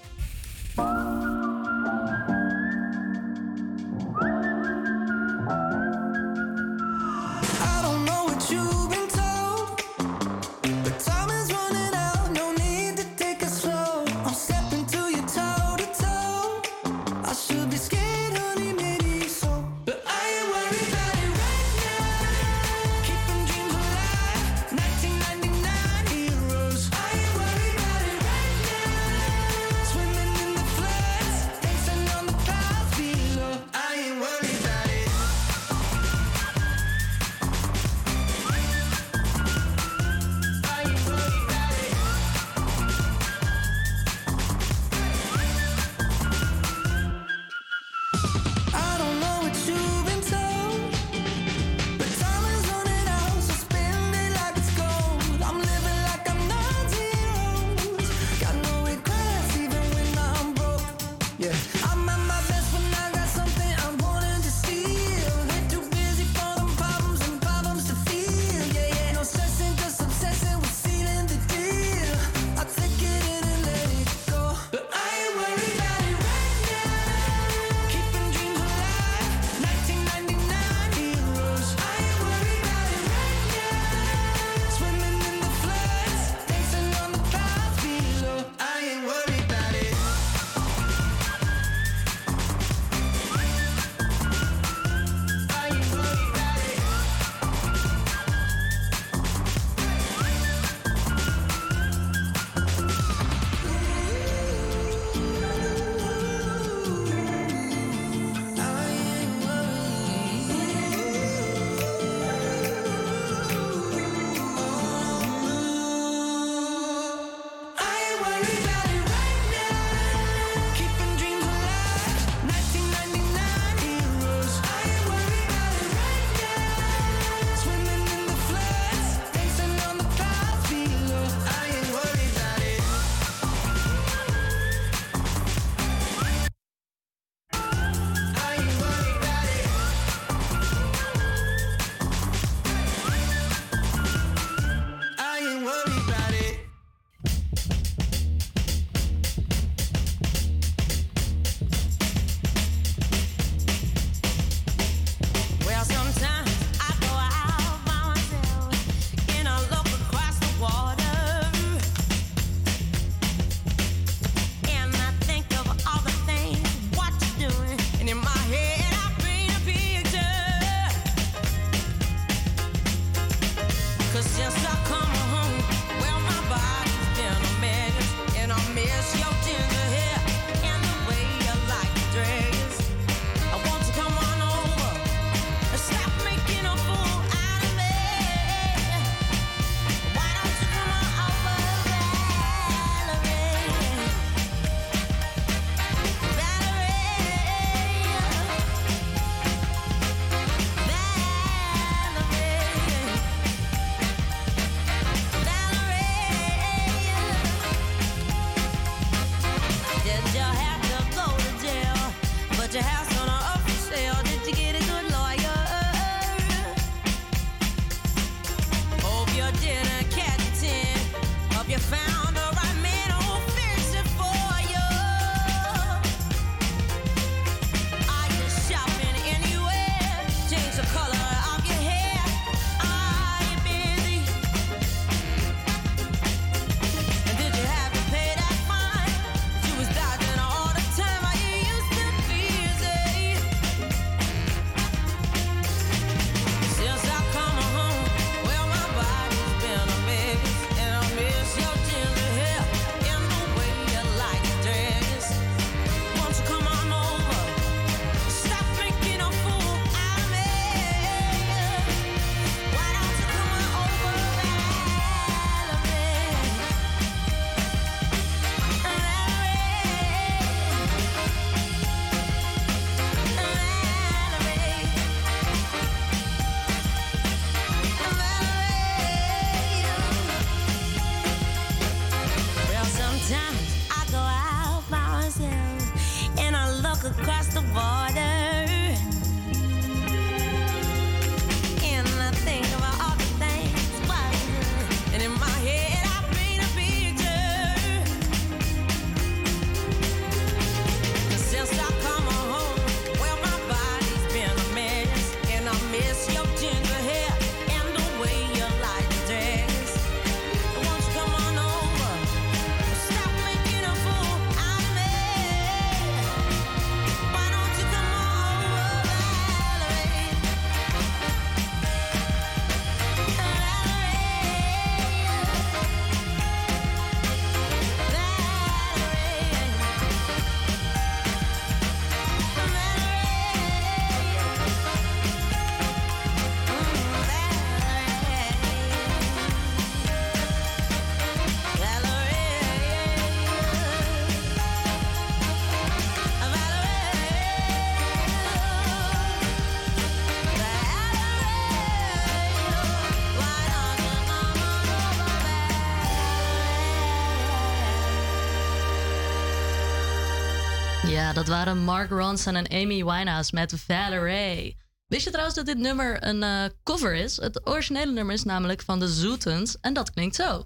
Ja, dat waren Mark Ronson en Amy Winehouse met Valerie. Wist je trouwens dat dit nummer een eh, cover is? Het originele nummer is namelijk van de Zootens en dat klinkt zo.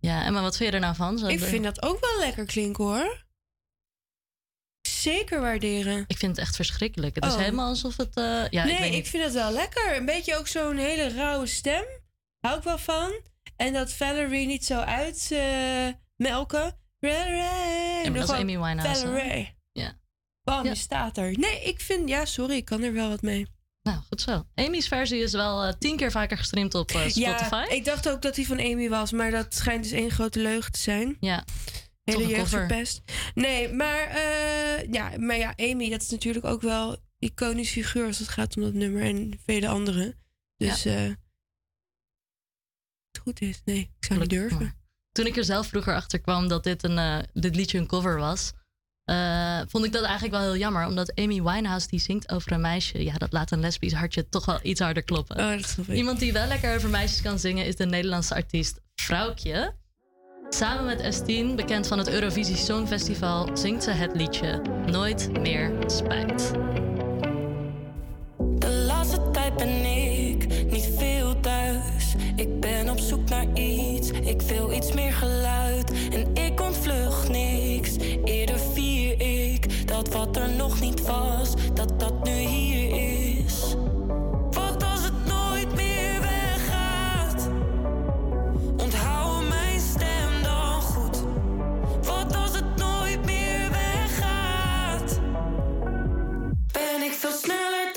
Ja, Emma, wat vind je er nou van? Zo Ik vind dat ook wel lekker klinken hoor. Zeker waarderen. Ik vind het echt verschrikkelijk. Het is Oh. helemaal alsof het... eh, ja, nee, ik vind het wel lekker. Een beetje ook zo'n hele rauwe stem. Hou ik wel van. En dat Valerie niet zo uitmelken. Valerie. Ja, dat is Amy Winehouse? Valerie. Ja. Bam, Ja. staat er. Nee, ik vind... Ja, sorry, ik kan er wel wat mee. Nou, goed zo. Amy's versie is wel eh, tien keer vaker gestreamd op eh, Spotify. Ja, ik dacht ook dat die van Amy was, maar dat schijnt dus één grote leugen te zijn. Ja. Hele jeugd verpest. Nee, maar, eh, ja, maar ja, Amy, dat is natuurlijk ook wel iconisch figuur als het gaat om dat nummer en vele anderen. Dus eh het goed is. Nee, ik zou niet durven. Toen ik er zelf vroeger achter kwam dat dit, een, eh, dit liedje een cover was, vond ik dat eigenlijk wel heel jammer. Omdat Amy Winehouse die zingt over een meisje. Ja, dat laat een lesbisch hartje toch wel iets harder kloppen. Oh. Iemand die wel lekker over meisjes kan zingen is de Nederlandse artiest Vrouwtje. Samen met S10, bekend van het Eurovisie Songfestival, zingt ze het liedje Nooit meer spijt. De laatste tijd ben ik niet veel thuis. Ik ben op zoek naar iets, ik wil iets meer geluid. En ik ontvlucht niks, eerder vier ik dat wat er nog niet was, dat dat nu hier Ben ik veel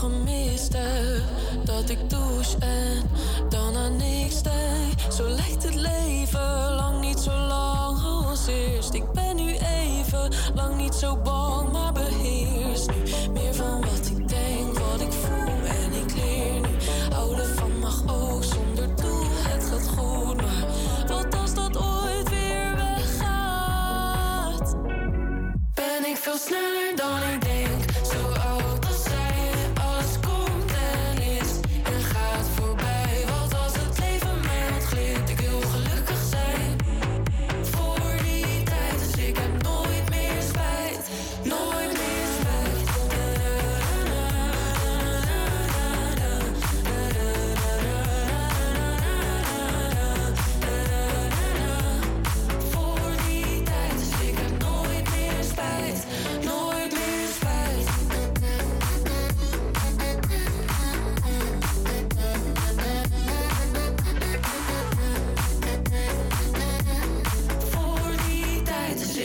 voordat ik douche en dan aan niks denk. Zo lijkt het leven lang niet zo lang als eerst. Ik ben nu even lang niet zo bang, maar beheers nu meer van wat ik denk, wat ik voel en ik leer nu. Houden van mag ook zonder doel, het gaat goed, maar wat als dat ooit weer weggaat? Ben ik veel sneller dan ik denk,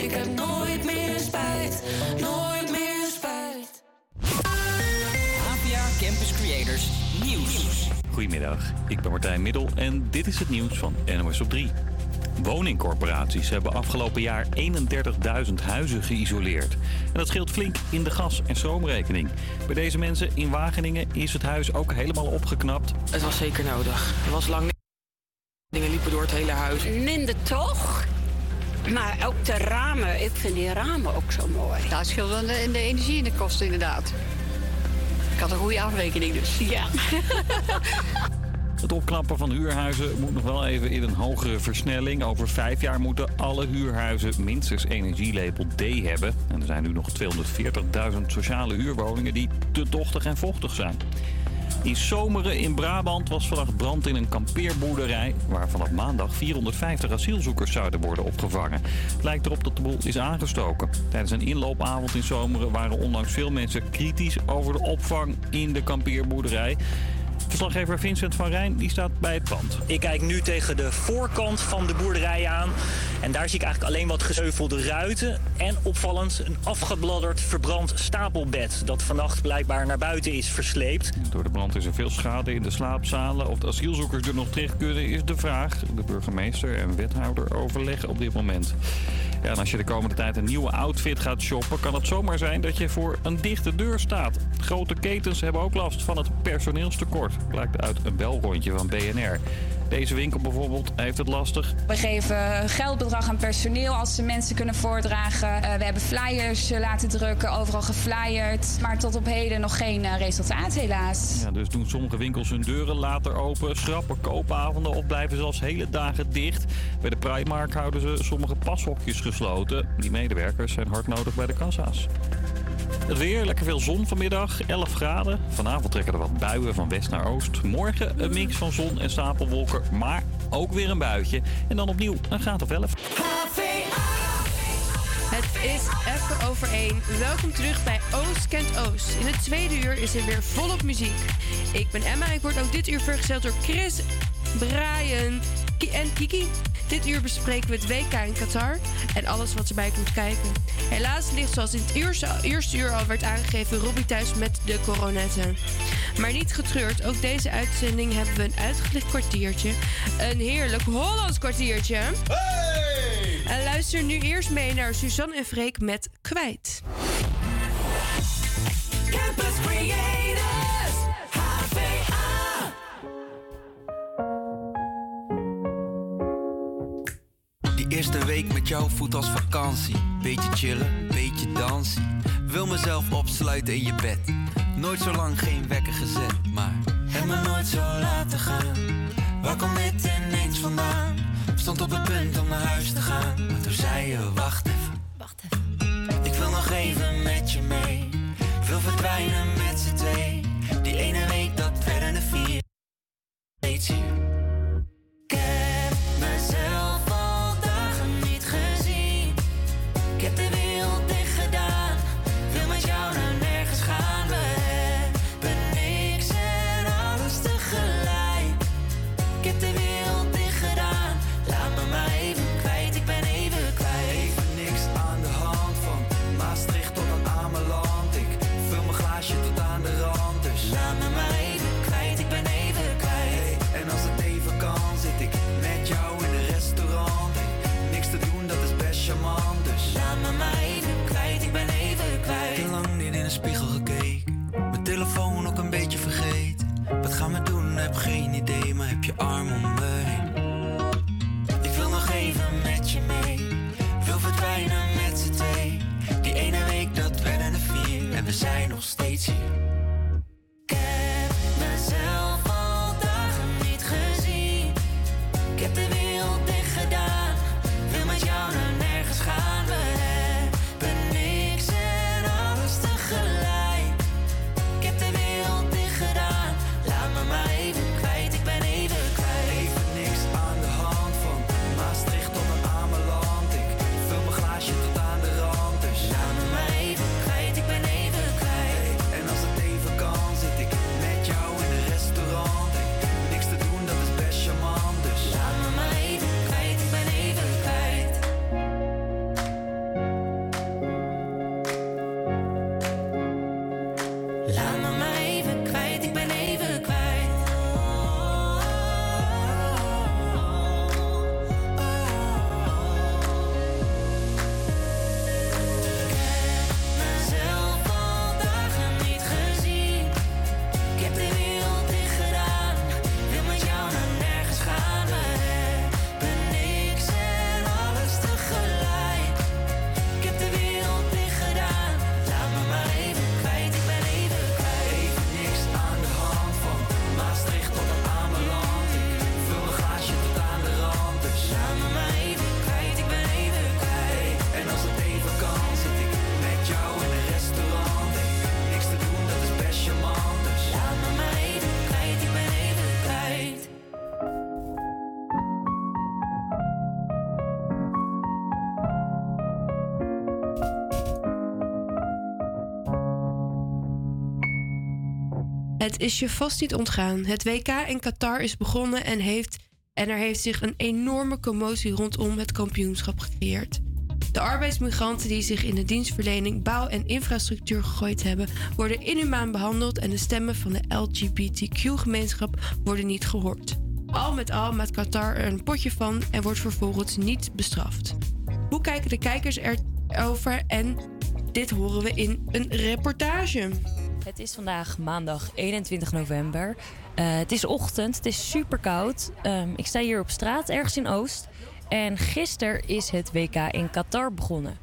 ik heb nooit meer spijt. Nooit meer spijt. APA Campus Creators Nieuws. Goedemiddag, ik ben Martijn Middel en dit is het nieuws van NOS op 3. Woningcorporaties hebben afgelopen jaar 31.000 huizen geïsoleerd. En dat scheelt flink in de gas- en stroomrekening. Bij deze mensen in Wageningen is het huis ook helemaal opgeknapt. Het was zeker nodig. Er was lang dingen liepen door het hele huis. Minder toch? Maar ook de ramen, ik vind die ramen ook zo mooi. Dat scheelt dan de, de energie in de kosten inderdaad. Ik had een goede afrekening dus. Ja. Het opknappen van huurhuizen moet nog wel even in een hogere versnelling. Over vijf jaar moeten alle huurhuizen minstens energielabel D hebben. En er zijn nu nog 240.000 sociale huurwoningen die te tochtig en vochtig zijn. In Zomeren in Brabant was vannacht brand in een kampeerboerderij... waar vanaf maandag 450 asielzoekers zouden worden opgevangen. Het lijkt erop dat de boel is aangestoken. Tijdens een inloopavond in Zomeren waren ondanks veel mensen kritisch... over de opvang in de kampeerboerderij. Verslaggever Vincent van Rijn die staat bij het pand. Ik kijk nu tegen de voorkant van de boerderij aan. En daar zie ik eigenlijk alleen wat gezeuvelde ruiten. En opvallend een afgebladderd verbrand stapelbed. Dat vannacht blijkbaar naar buiten is versleept. Door de brand is er veel schade in de slaapzalen. Of de asielzoekers er nog terecht kunnen is de vraag. De burgemeester en wethouder overleggen op dit moment. En als je de komende tijd een nieuwe outfit gaat shoppen... kan het zomaar zijn dat je voor een dichte deur staat. Grote ketens hebben ook last van het personeelstekort. Blijkt uit een belrondje van BNR. Deze winkel bijvoorbeeld heeft het lastig. We geven een geldbedrag aan personeel als ze mensen kunnen voordragen. Eh, we hebben flyers eh, laten drukken, overal geflyerd. Maar tot op heden nog geen eh, resultaat helaas. Ja, dus doen sommige winkels hun deuren later open, schrappen koopavonden of blijven zelfs hele dagen dicht. Bij de Primark houden ze sommige pashokjes gesloten. Die medewerkers zijn hard nodig bij de kassa's. Het weer, lekker veel zon vanmiddag, 11 graden. Vanavond trekken er wat buien van west naar oost. Morgen een mix van zon en stapelwolken, maar ook weer een buitje. En dan opnieuw een graad of 11. Het is even over één. Welkom terug bij Oost kent Oost. In het tweede uur is er weer volop muziek. Ik ben Emma en ik word ook dit uur vergezeld door Chris, Brian en Kiki. Dit uur bespreken we het WK in Qatar en alles wat erbij komt kijken. Helaas ligt zoals in het eerste, eerste uur al werd aangegeven Robbie thuis met de coronetten. Maar niet getreurd, ook deze uitzending hebben we een uitgelicht kwartiertje. Een heerlijk Hollands kwartiertje. En luister nu eerst mee naar Suzanne en Freek met Kwijt. Campus Creators, eerste week met jou voelt als vakantie. Beetje chillen, beetje dansen. Wil mezelf opsluiten in je bed. Nooit zo lang geen wekker gezet, maar heb me nooit zo laten gaan. Waar komt dit ineens vandaan? Stond op het punt om naar huis te gaan. Maar toen zei je, wacht even. Wacht even. Ik wil nog even met je mee. Wil verdwijnen met z'n twee. Die ene week, dat werden er vier. Je. Het is je vast niet ontgaan. Het WK in Qatar is begonnen en, heeft, en er heeft zich een enorme commotie rondom het kampioenschap gecreëerd. De arbeidsmigranten die zich in de dienstverlening, bouw en infrastructuur gegooid hebben, worden inhumaan behandeld en de stemmen van de LGBTQ-gemeenschap worden niet gehoord. Al met al maakt Qatar er een potje van en wordt vervolgens niet bestraft. Hoe kijken de kijkers erover en dit horen we in een reportage. Het is vandaag maandag 21 november. Eh, het is ochtend, het is super koud. ik sta hier op straat, ergens in Oost. En gisteren is het WK in Qatar begonnen.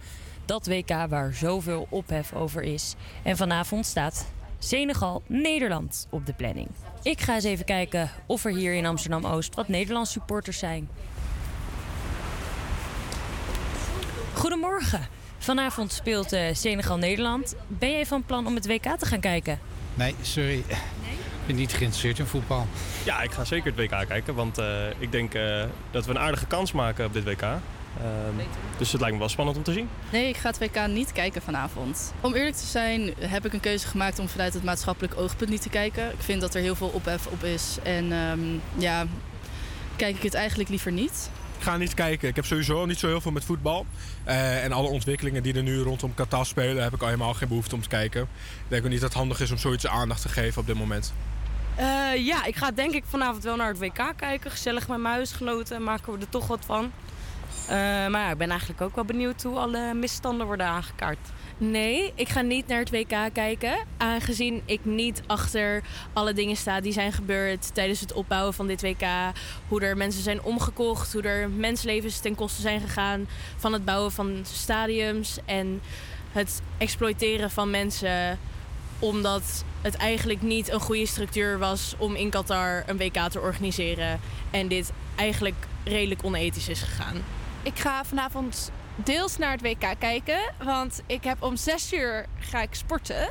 Dat WK waar zoveel ophef over is. En vanavond staat Senegal-Nederland op de planning. Ik ga eens even kijken of er hier in Amsterdam Oost wat Nederlands supporters zijn. Goedemorgen. Vanavond speelt eh, Senegal-Nederland. Ben jij van plan om het WK te gaan kijken? Nee, sorry. Ik ben niet geïnteresseerd in voetbal. Ja, ik ga zeker het WK kijken. Want eh, ik denk eh, dat we een aardige kans maken op dit WK. Ehm, dus het lijkt me wel spannend om te zien. Nee, ik ga het WK niet kijken vanavond. Om eerlijk te zijn heb ik een keuze gemaakt om vanuit het maatschappelijk oogpunt niet te kijken. Ik vind dat er heel veel ophef op is. En ehm, ja, kijk ik het eigenlijk liever niet. Ga niet kijken. Ik heb sowieso niet zo heel veel met voetbal. Eh, en alle ontwikkelingen die er nu rondom Qatar spelen, heb ik al helemaal geen behoefte om te kijken. Ik denk ook niet dat het handig is om zoiets aandacht te geven op dit moment. Eh, ja, ik ga denk ik vanavond wel naar het WK kijken. Gezellig met mijn huisgenoten, maken we er toch wat van. Eh, maar ik ben eigenlijk ook wel benieuwd hoe alle misstanden worden aangekaart. Nee, ik ga niet naar het WK kijken. Aangezien ik niet achter alle dingen sta die zijn gebeurd tijdens het opbouwen van dit WK. Hoe er mensen zijn omgekocht, hoe er mensenlevens ten koste zijn gegaan van het bouwen van stadiums en het exploiteren van mensen omdat het eigenlijk niet een goede structuur was om in Qatar een WK te organiseren. En dit eigenlijk redelijk onethisch is gegaan. Ik ga vanavond deels naar het WK kijken. Want ik heb om 6 uur ga ik sporten.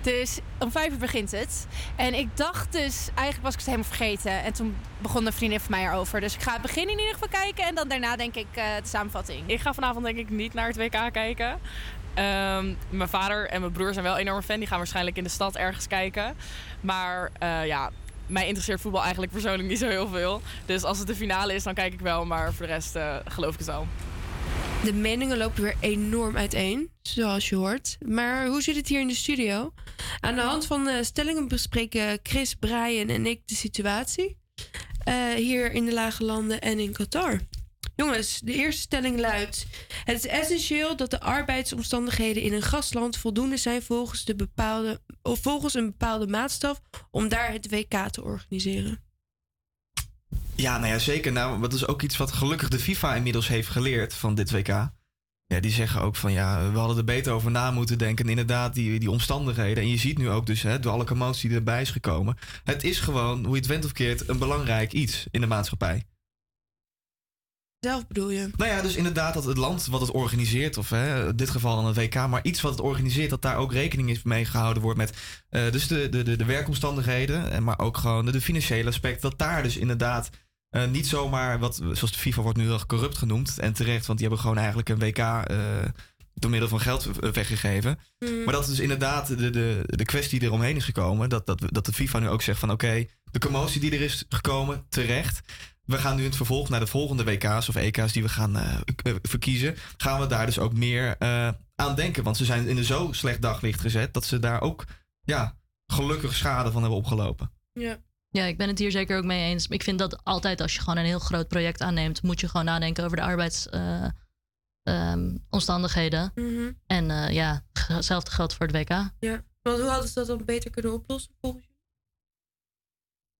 Dus om 5 uur begint het. En ik dacht dus, eigenlijk was ik het helemaal vergeten. En toen begon een vriendin van mij erover. Dus ik ga het begin in ieder geval kijken. En dan daarna denk ik eh, de samenvatting. Ik ga vanavond denk ik niet naar het WK kijken. Ehm, mijn vader en mijn broer zijn wel enorm fan. Die gaan waarschijnlijk in de stad ergens kijken. Maar eh, ja, mij interesseert voetbal eigenlijk persoonlijk niet zo heel veel. Dus als het de finale is, dan kijk ik wel. Maar voor de rest eh, geloof ik het wel. De meningen lopen weer enorm uiteen, zoals je hoort. Maar hoe zit het hier in de studio? Aan de hand van de stellingen bespreken Chris, Brian en ik de situatie. eh, hier in de Lage Landen en in Qatar. Jongens, de eerste stelling luidt: Het is essentieel dat de arbeidsomstandigheden in een gastland voldoende zijn volgens, de bepaalde, of volgens een bepaalde maatstaf om daar het WK te organiseren. Ja, nou ja, zeker. Nou, dat is ook iets wat gelukkig de FIFA inmiddels heeft geleerd van dit WK. Ja, die zeggen ook van ja, we hadden er beter over na moeten denken. Inderdaad, die, die omstandigheden. En je ziet nu ook dus, hè, door alle commotie die erbij is gekomen. Het is gewoon, hoe je het went of keert, een belangrijk iets in de maatschappij. Zelf bedoel je? Nou ja, dus inderdaad dat het land wat het organiseert, of hè, in dit geval dan het WK, maar iets wat het organiseert, dat daar ook rekening is mee gehouden wordt met eh, dus de, de, de, de werkomstandigheden, en maar ook gewoon de, de financiële aspect, dat daar dus inderdaad eh, niet zomaar, wat, zoals de FIFA wordt nu heel corrupt genoemd, en terecht, want die hebben gewoon eigenlijk een WK eh, door middel van geld eh, weggegeven. Mm. Maar dat is dus inderdaad de, de, de kwestie die eromheen is gekomen, dat, dat, dat de FIFA nu ook zegt van oké, de commotie die er is gekomen, terecht. We gaan nu in het vervolg naar de volgende WK's of EK's die we gaan verkiezen. Gaan we daar dus ook meer aan denken. Want ze zijn in een zo slecht daglicht gezet dat ze daar ook ja, gelukkig schade van hebben opgelopen. Ja. Ja, ik ben het hier zeker ook mee eens. Ik vind dat altijd als je gewoon een heel groot project aanneemt, moet je gewoon nadenken over de arbeidsomstandigheden. Mhm. En eh, ja, hetzelfde geldt voor het WK. Ja. Want hoe hadden ze dat dan beter kunnen oplossen volgens je?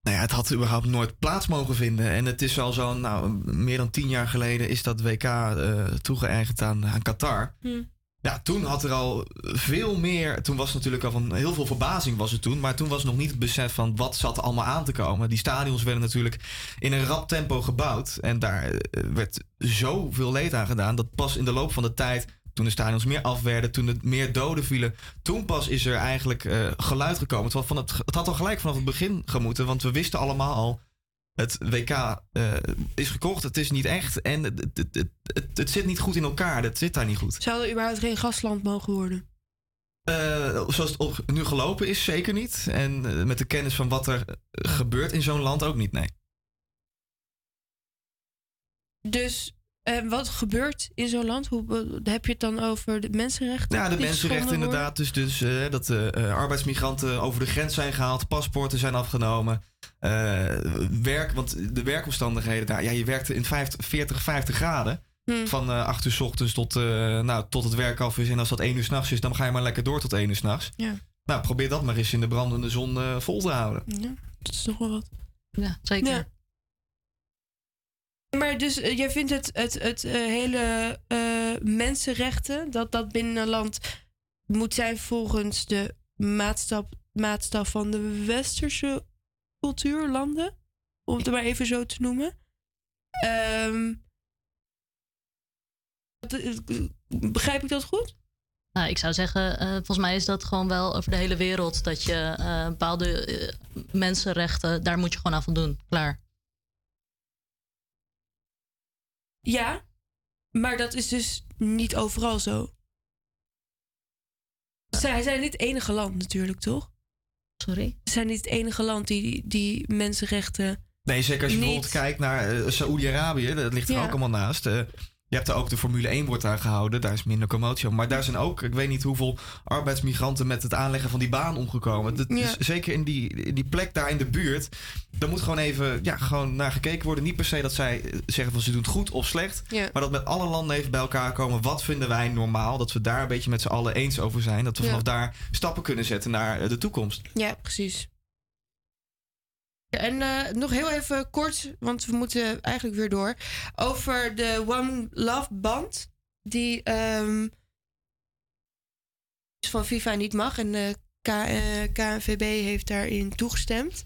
Nou ja, het had überhaupt nooit plaats mogen vinden. En het is al zo'n, nou, meer dan tien jaar geleden is dat WK eh toegeëigend aan, aan Qatar. Hm. Ja, toen had er al veel meer. Toen was natuurlijk al van heel veel verbazing was het toen. Maar toen was nog niet het besef van wat zat er allemaal aan te komen. Die stadions werden natuurlijk in een rap tempo gebouwd. En daar eh, werd zoveel leed aan gedaan. Dat pas in de loop van de tijd. Toen de stadions meer af werden, toen er meer doden vielen. Toen pas is er eigenlijk eh, geluid gekomen. Terwijl van het, het had al gelijk vanaf het begin gemoeten. Want we wisten allemaal al. Het WK eh, is gekocht, het is niet echt. En het, het, het, zit niet goed in elkaar. Het zit daar niet goed. Zou er überhaupt geen gastland mogen worden? Eh, zoals het op- nu gelopen is, zeker niet. En eh, met de kennis van wat er gebeurt in zo'n land ook niet, nee. Dus wat gebeurt in zo'n land? Hoe heb je het dan over de mensenrechten? Ja, de mensenrechten inderdaad. Dus, dus dat de arbeidsmigranten over de grens zijn gehaald, paspoorten zijn afgenomen. Eh, werk, want de werkomstandigheden daar, ja, je werkte in 50, 40, 50 graden. Hmm. Van eh 8 uur s ochtends tot, eh, nou, tot het werk af is. En als dat 1 uur s'nachts is, dan ga je maar lekker door tot 1 uur s'nachts. Ja. Nou, probeer dat maar eens in de brandende zon vol te houden. Ja, dat is nog wel wat. Ja, zeker. Ja. Maar dus jij vindt het, het, het hele eh, mensenrechten, dat dat binnen een land moet zijn volgens de maatstaf, maatstaf van de westerse cultuurlanden, om het maar even zo te noemen. Ehm, eh, begrijp ik dat goed? Nou, ik zou zeggen, eh, volgens mij is dat gewoon wel over de hele wereld. Dat je eh, bepaalde mensenrechten, daar moet je gewoon aan voldoen. Klaar. Ja, maar dat is dus niet overal zo. Zij zijn niet het enige land natuurlijk, toch? Sorry? Ze zijn niet het enige land die, die mensenrechten... Nee, zeker als je Niet- bijvoorbeeld kijkt naar eh, Saoedi-Arabië, dat ligt er Ja. ook allemaal naast. Eh, je hebt daar ook de Formule 1 wordt daar gehouden, daar is minder commotie over. Maar daar zijn ook, ik weet niet hoeveel arbeidsmigranten met het aanleggen van die baan omgekomen. Dat, Ja. dus zeker in die, in die plek daar in de buurt, daar moet gewoon even ja, gewoon naar gekeken worden. Niet per se dat zij eh, zeggen van ze doen het goed of slecht, Ja. maar dat met alle landen even bij elkaar komen. Wat vinden wij normaal? Dat we daar een beetje met z'n allen eens over zijn. Dat we vanaf daar stappen kunnen zetten naar eh, de toekomst. Ja, precies. En eh, nog heel even kort, want we moeten eigenlijk weer door. Over de One Love Band. Die ehm, van FIFA niet mag. En de K, eh, KNVB heeft daarin toegestemd.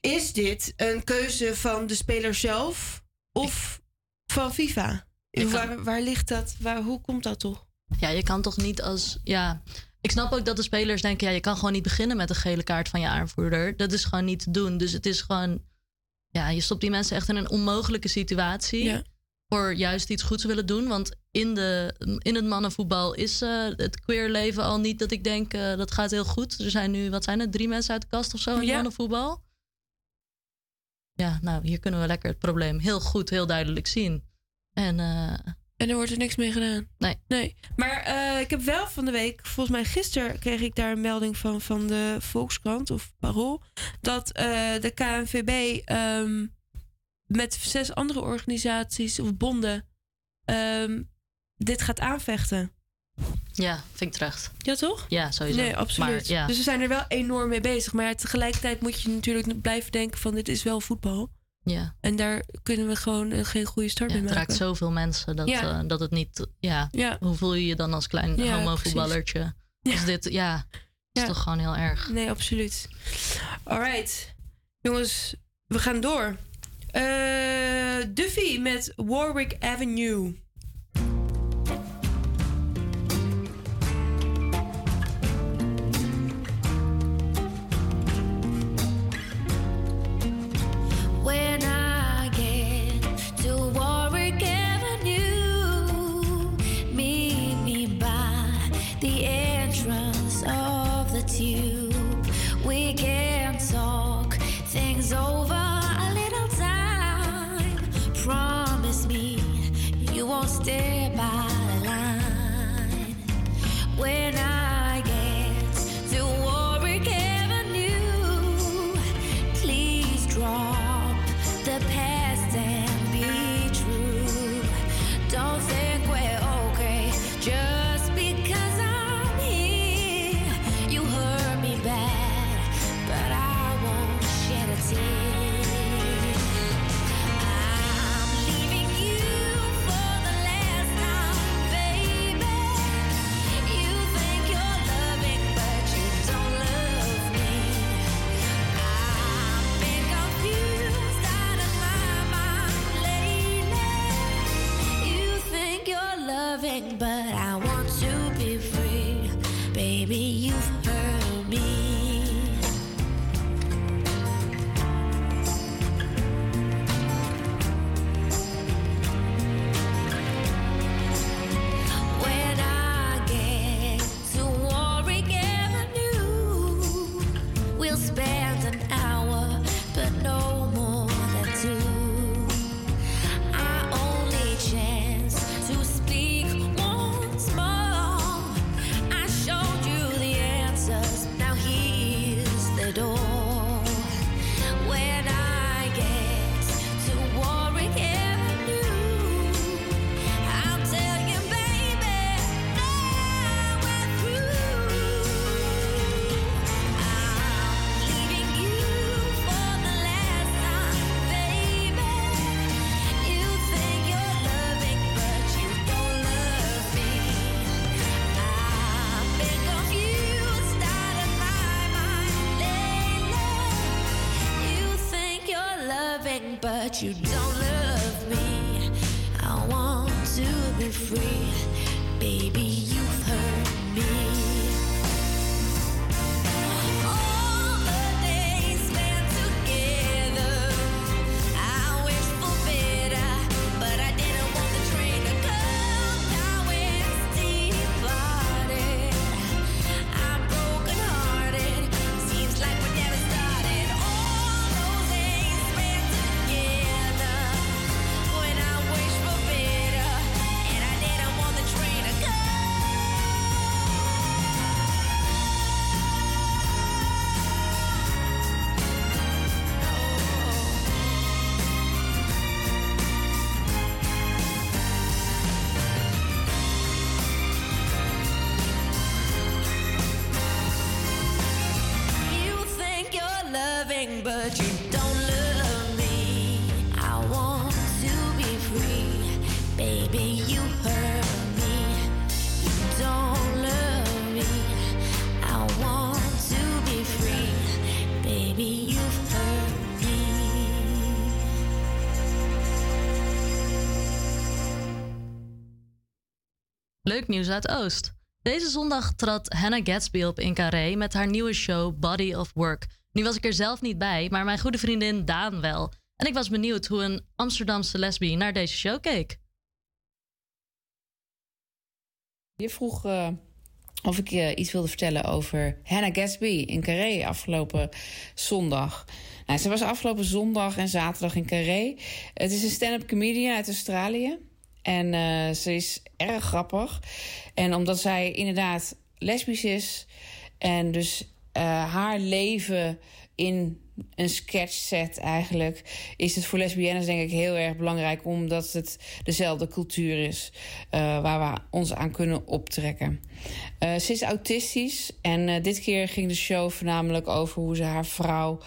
Is dit een keuze van de speler zelf of van FIFA? Kan- Waar, waar ligt dat? Waar, hoe komt dat toch? Ja, je kan toch niet als. Ja, ik snap ook dat de spelers denken: ja, je kan gewoon niet beginnen met een gele kaart van je aanvoerder. Dat is gewoon niet te doen. Dus het is gewoon. Ja, je stopt die mensen echt in een onmogelijke situatie. Ja. Voor juist iets goeds willen doen. Want in, de, in het mannenvoetbal is eh, het queer leven al niet dat ik denk eh, dat gaat heel goed. Er zijn nu, wat zijn het, drie mensen uit de kast of zo in het Ja. mannenvoetbal. Ja, nou, hier kunnen we lekker het probleem heel goed, heel duidelijk zien. En, eh, En er wordt er niks mee gedaan. Nee. Nee. Maar eh, ik heb wel van de week, volgens mij gisteren kreeg ik daar een melding van van de Volkskrant of Parool. Dat eh, de KNVB ehm, met zes andere organisaties of bonden ehm, dit gaat aanvechten. Ja, vind ik terecht. Ja, toch? Ja, sowieso. Nee, absoluut. Maar, ja. Dus we zijn er wel enorm mee bezig. Maar tegelijkertijd moet je natuurlijk blijven denken van dit is wel voetbal. Ja. En daar kunnen we gewoon eh, geen goede start Ja, mee het maken. raakt zoveel mensen dat, Ja. eh, dat het niet. Ja, Ja. Hoe voel je je dan als klein Ja, homo-voetballertje? Als dit, ja, is toch gewoon heel erg. Nee, absoluut. Alright. Jongens, we gaan door. Eh Duffy met Warwick Avenue. You Leuk nieuws uit Oost. Deze zondag trad Hannah Gatsby op in Carré met haar nieuwe show Body of Work. Nu was ik er zelf niet bij, maar mijn goede vriendin Daan wel. En ik was benieuwd hoe een Amsterdamse lesbi naar deze show keek. Je vroeg eh, of ik je iets wilde vertellen over Hannah Gatsby in Carré afgelopen zondag. Nou, ze was afgelopen zondag en zaterdag in Carré. Het is een stand-up comedian uit Australië. En eh, ze is erg grappig. En omdat zij inderdaad lesbisch is en dus eh, haar leven in een sketch set eigenlijk... is het voor lesbiennes denk ik heel erg belangrijk... omdat het dezelfde cultuur is uh, waar we ons aan kunnen optrekken. Uh, ze is autistisch en dit keer ging de show voornamelijk over... hoe ze haar vrouw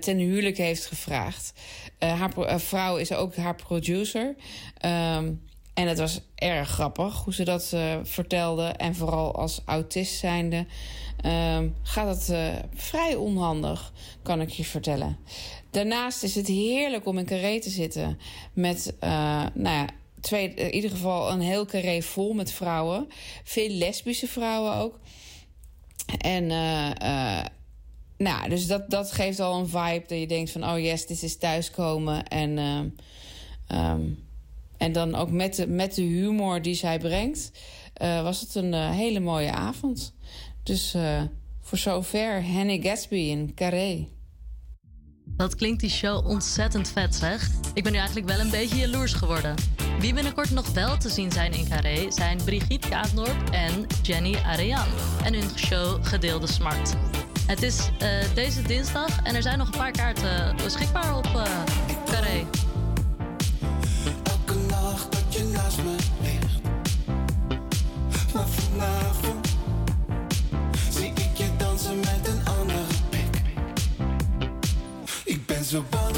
ten huwelijk heeft gevraagd. haar vrouw is ook haar producer... Um, en het was erg grappig hoe ze dat vertelde. En vooral als autist zijnde uh, gaat het uh, vrij onhandig, kan ik je vertellen. Daarnaast is het heerlijk om in carré te zitten. Met, nou ja, twee, in ieder geval een heel carré vol met vrouwen. Veel lesbische vrouwen ook. En nou, dus dat, dat geeft al een vibe dat je denkt van... oh yes, dit is thuiskomen. En... Um, en dan ook met de, met de humor die zij brengt, was het een hele mooie avond. Dus uh, voor zover Henny Gatsby in Carré. Dat klinkt die show ontzettend vet, zeg. Ik ben nu eigenlijk wel een beetje jaloers geworden. Wie binnenkort nog wel te zien zijn in Carré zijn Brigitte Kaatnorp en Jenny Arean. En hun show Gedeelde Smart. Het is deze dinsdag en er zijn nog een paar kaarten beschikbaar op Carré. Maar vanavond Ik ben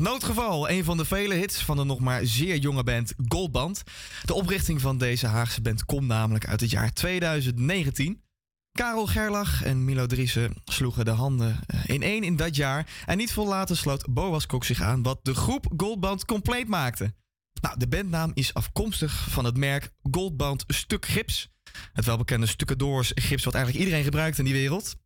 Noodgeval, een van de vele hits van de nog maar zeer jonge band Goldband. De oprichting van deze Haagse band komt namelijk uit het jaar 2019. Karel Gerlach en Milo Driessen sloegen de handen eh, in één in dat jaar. En niet veel later sloot Boas Kok zich aan wat de groep Goldband compleet maakte. Nou, de bandnaam is afkomstig van het merk Goldband Stuk Gips. Het welbekende stukkendoors gips wat eigenlijk iedereen gebruikt in die wereld.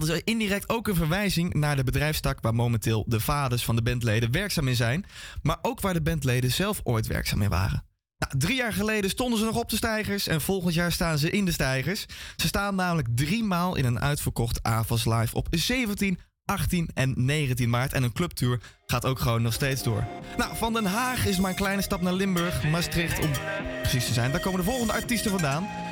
Dat is indirect ook een verwijzing naar de bedrijfstak waar momenteel de vaders van de bandleden werkzaam in zijn, maar ook waar de bandleden zelf ooit werkzaam in waren. Nou, drie jaar geleden stonden ze nog op de stijgers en volgend jaar staan ze in de stijgers. Ze staan namelijk drie maal in een uitverkocht AVAS Live op 17, 18 en 19 maart. En een clubtour gaat ook gewoon nog steeds door. Nou, van Den Haag is maar een kleine stap naar Limburg, Maastricht om precies te zijn. Daar komen de volgende artiesten vandaan.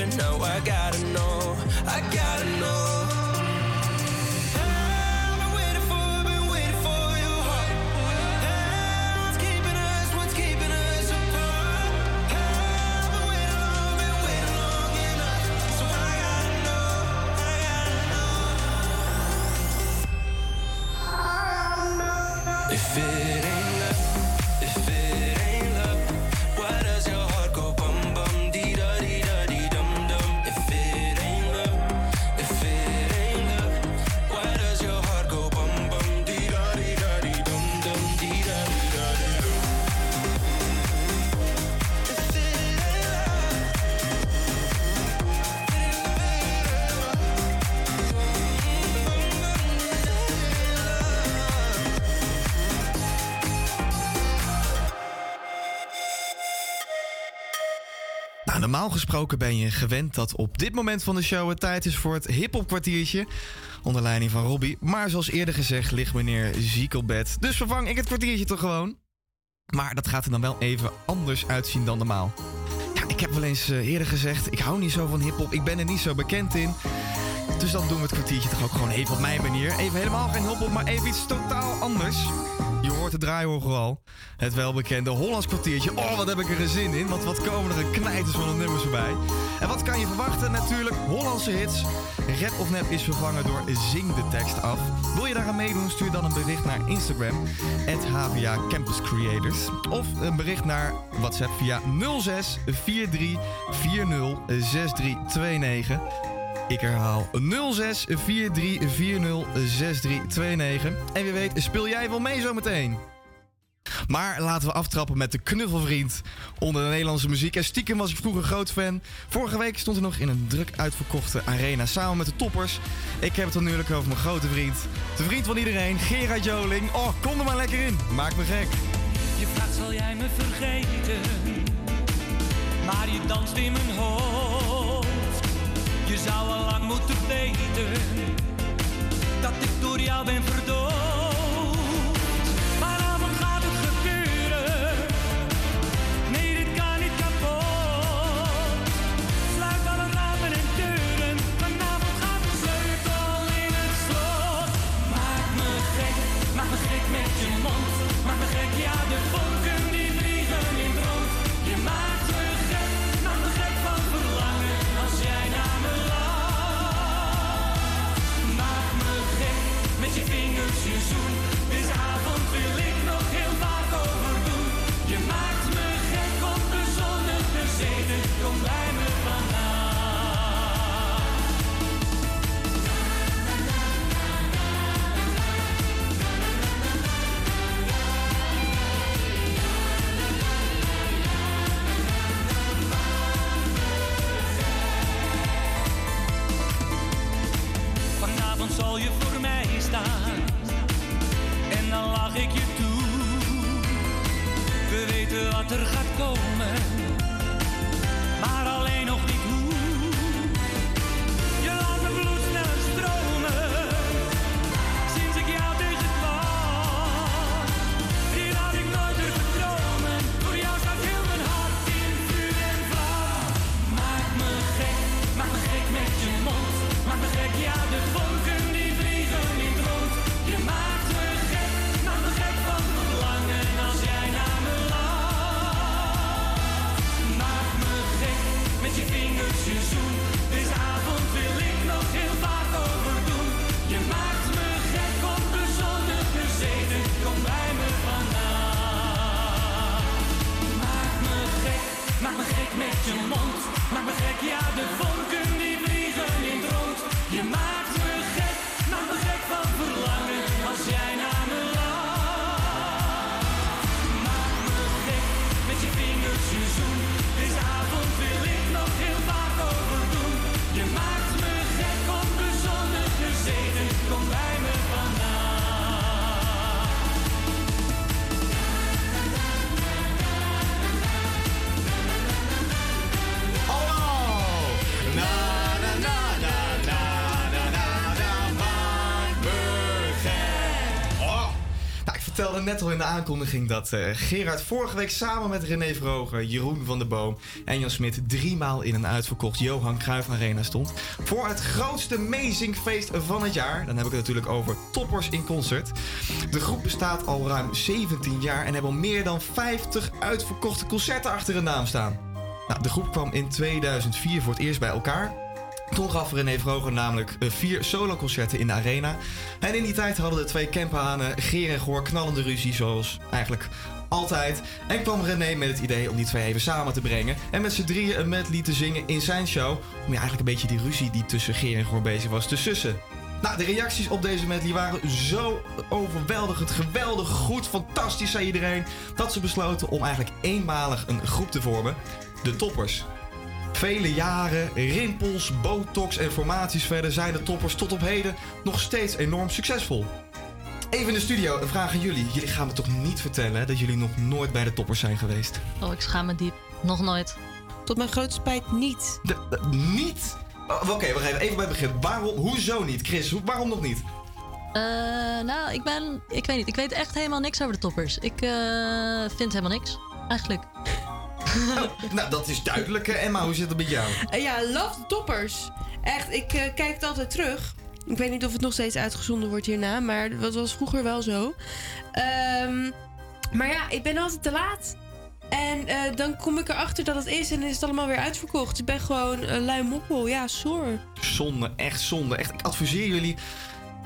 me up, and now I gotta know. Normaal gesproken ben je gewend dat op dit moment van de show het tijd is voor het hip-hop kwartiertje. Onder leiding van Robbie. Maar zoals eerder gezegd ligt meneer ziek op bed. Dus vervang ik het kwartiertje toch gewoon. Maar dat gaat er dan wel even anders uitzien dan normaal. Ik heb wel eens eh, eerder gezegd, ik hou niet zo van hip-hop. Ik ben er niet zo bekend in. Dus dan doen we het kwartiertje toch ook gewoon even op mijn manier. Even helemaal geen hip-hop, maar even iets totaal anders. Je hoort de draaiorgel al. Het welbekende Hollands kwartiertje. Oh, wat heb ik er een zin in. Want wat komen er een knijters van de nummers voorbij. En wat kan je verwachten? Natuurlijk Hollandse hits. Rap of Nep is vervangen door Zing de tekst af. Wil je daar aan meedoen? Stuur dan een bericht naar Instagram. HVA Campus Creators. Of een bericht naar WhatsApp via 06 43 40 6329. Ik herhaal 06 43 40 6329. En wie weet speel jij wel mee zometeen. Maar laten we aftrappen met de knuffelvriend onder de Nederlandse muziek. En stiekem was ik vroeger groot fan. Vorige week stond hij nog in een druk uitverkochte arena samen met de toppers. Ik heb het dan natuurlijk over mijn grote vriend. De vriend van iedereen, Gerard Joling. Oh, kom er maar lekker in. Maak me gek. Je vraagt zal jij me vergeten, maar je danst in mijn hoofd. Zou al lang moeten weten dat ik door jou ben verdoofd. Er gaat komen. Net al in de aankondiging dat eh, Gerard vorige week samen met René Vroger, Jeroen van der Boom en Jan Smit driemaal in een uitverkocht Johan Cruijff Arena stond. Voor het grootste Amazingfeest van het jaar. Dan heb ik het natuurlijk over Toppers in Concert. De groep bestaat al ruim 17 jaar en hebben al meer dan 50 uitverkochte concerten achter hun naam staan. Nou, de groep kwam in 2004 voor het eerst bij elkaar. Toen gaf René Vroger namelijk eh, vier soloconcerten in de arena. En in die tijd hadden de twee campanen Geer en Goor knallende ruzie, zoals eigenlijk altijd. En kwam René met het idee om die twee even samen te brengen. En met z'n drieën een medley te zingen in zijn show. Om ja, eigenlijk een beetje die ruzie die tussen Geer en Goor bezig was te sussen. Nou, de reacties op deze medley waren zo overweldigend, geweldig, goed, fantastisch, zei iedereen. Dat ze besloten om eigenlijk eenmalig een groep te vormen. De Toppers. Vele jaren, rimpels, botox en formaties verder zijn de toppers tot op heden nog steeds enorm succesvol. Even in de studio, een vraag aan jullie. Jullie gaan me toch niet vertellen dat jullie nog nooit bij de toppers zijn geweest? Oh, ik schaam me diep. Nog nooit. Tot mijn grote spijt niet. De- de- niet? Oh, Oké, we gaan even bij het begin. Waarom, hoezo niet? Chris, hoe- waarom nog niet? Eh, nou, ik ben... Ik weet niet. Ik weet echt helemaal niks over de toppers. Ik eh, vind helemaal niks. Eigenlijk. nou, dat is duidelijk. hè. Emma, hoe zit het met jou? Eh, ja, love the toppers. Echt, ik eh, kijk het altijd terug. Ik weet niet of het nog steeds uitgezonden wordt hierna, maar dat was vroeger wel zo. Ehm, maar ja, ik ben altijd te laat. En eh, dan kom ik erachter dat het is en is het allemaal weer uitverkocht. Ik ben gewoon een lui moppel. Ja, sorry. Zonde, echt zonde. Echt, ik adviseer jullie,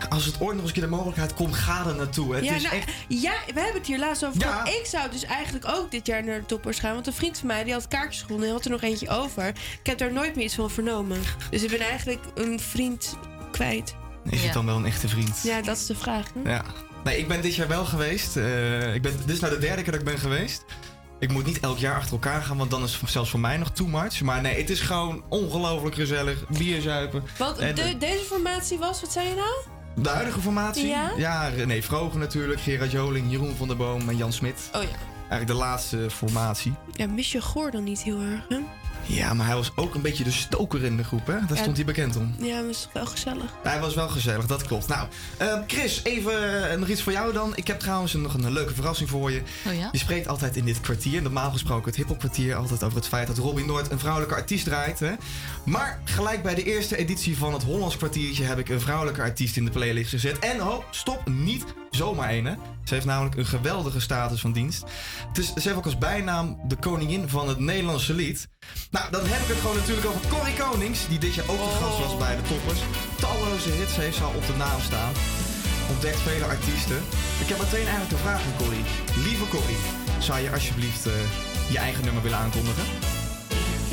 als het ooit nog eens een keer de mogelijkheid komt, ga er naartoe. Het ja, is nou, echt... ja, we hebben het hier laatst over Ja. Ik zou dus eigenlijk ook dit jaar naar de toppers gaan. Want een vriend van mij die had kaartjes gewonnen en had er nog eentje over. Ik heb daar nooit meer iets van vernomen. Dus ik ben eigenlijk een vriend kwijt. Is het dan wel een echte vriend? Ja, dat is de vraag. Hè? Ja. Nee, ik ben dit jaar wel geweest. Eh, ik ben, dit is nou de derde keer dat ik ben geweest. Ik moet niet elk jaar achter elkaar gaan, want dan is het zelfs voor mij nog too much. Maar nee, het is gewoon ongelooflijk gezellig. Bier zuipen. Want En, de, deze formatie was, wat zei je nou? De huidige formatie? Ja? Ja, René Vroger natuurlijk, Gerard Joling, Jeroen van der Boom en Jan Smit. Oh ja. Eigenlijk de laatste formatie. Ja, mis je Goor dan niet heel erg, hè? Ja, maar hij was ook een beetje de stoker in de groep, hè? Daar Ja. stond hij bekend om. Ja, maar is toch wel gezellig. Hij was wel gezellig, dat klopt. Nou, eh, Chris, even eh, nog iets voor jou dan. Ik heb trouwens nog een leuke verrassing voor je. Oh ja? Je spreekt altijd in dit kwartier, normaal gesproken het hiphopkwartier, altijd over het feit dat Robin Noord een vrouwelijke artiest draait. Hè? Maar gelijk bij de eerste editie van het Hollands kwartiertje heb ik een vrouwelijke artiest in de playlist gezet. En ho, stop, niet zomaar een. Hè? Ze heeft namelijk een geweldige status van dienst. Het is, ze heeft ook als bijnaam de koningin van het Nederlandse lied. Nou, dan heb ik het gewoon natuurlijk over Corrie Konings, die dit jaar ook de gast was bij de toppers. Talloze hits heeft ze al op de naam staan. Ontdekt vele artiesten. Ik heb meteen eigenlijk een vraag aan Corrie. Lieve Corrie, zou je alsjeblieft eh, je eigen nummer willen aankondigen?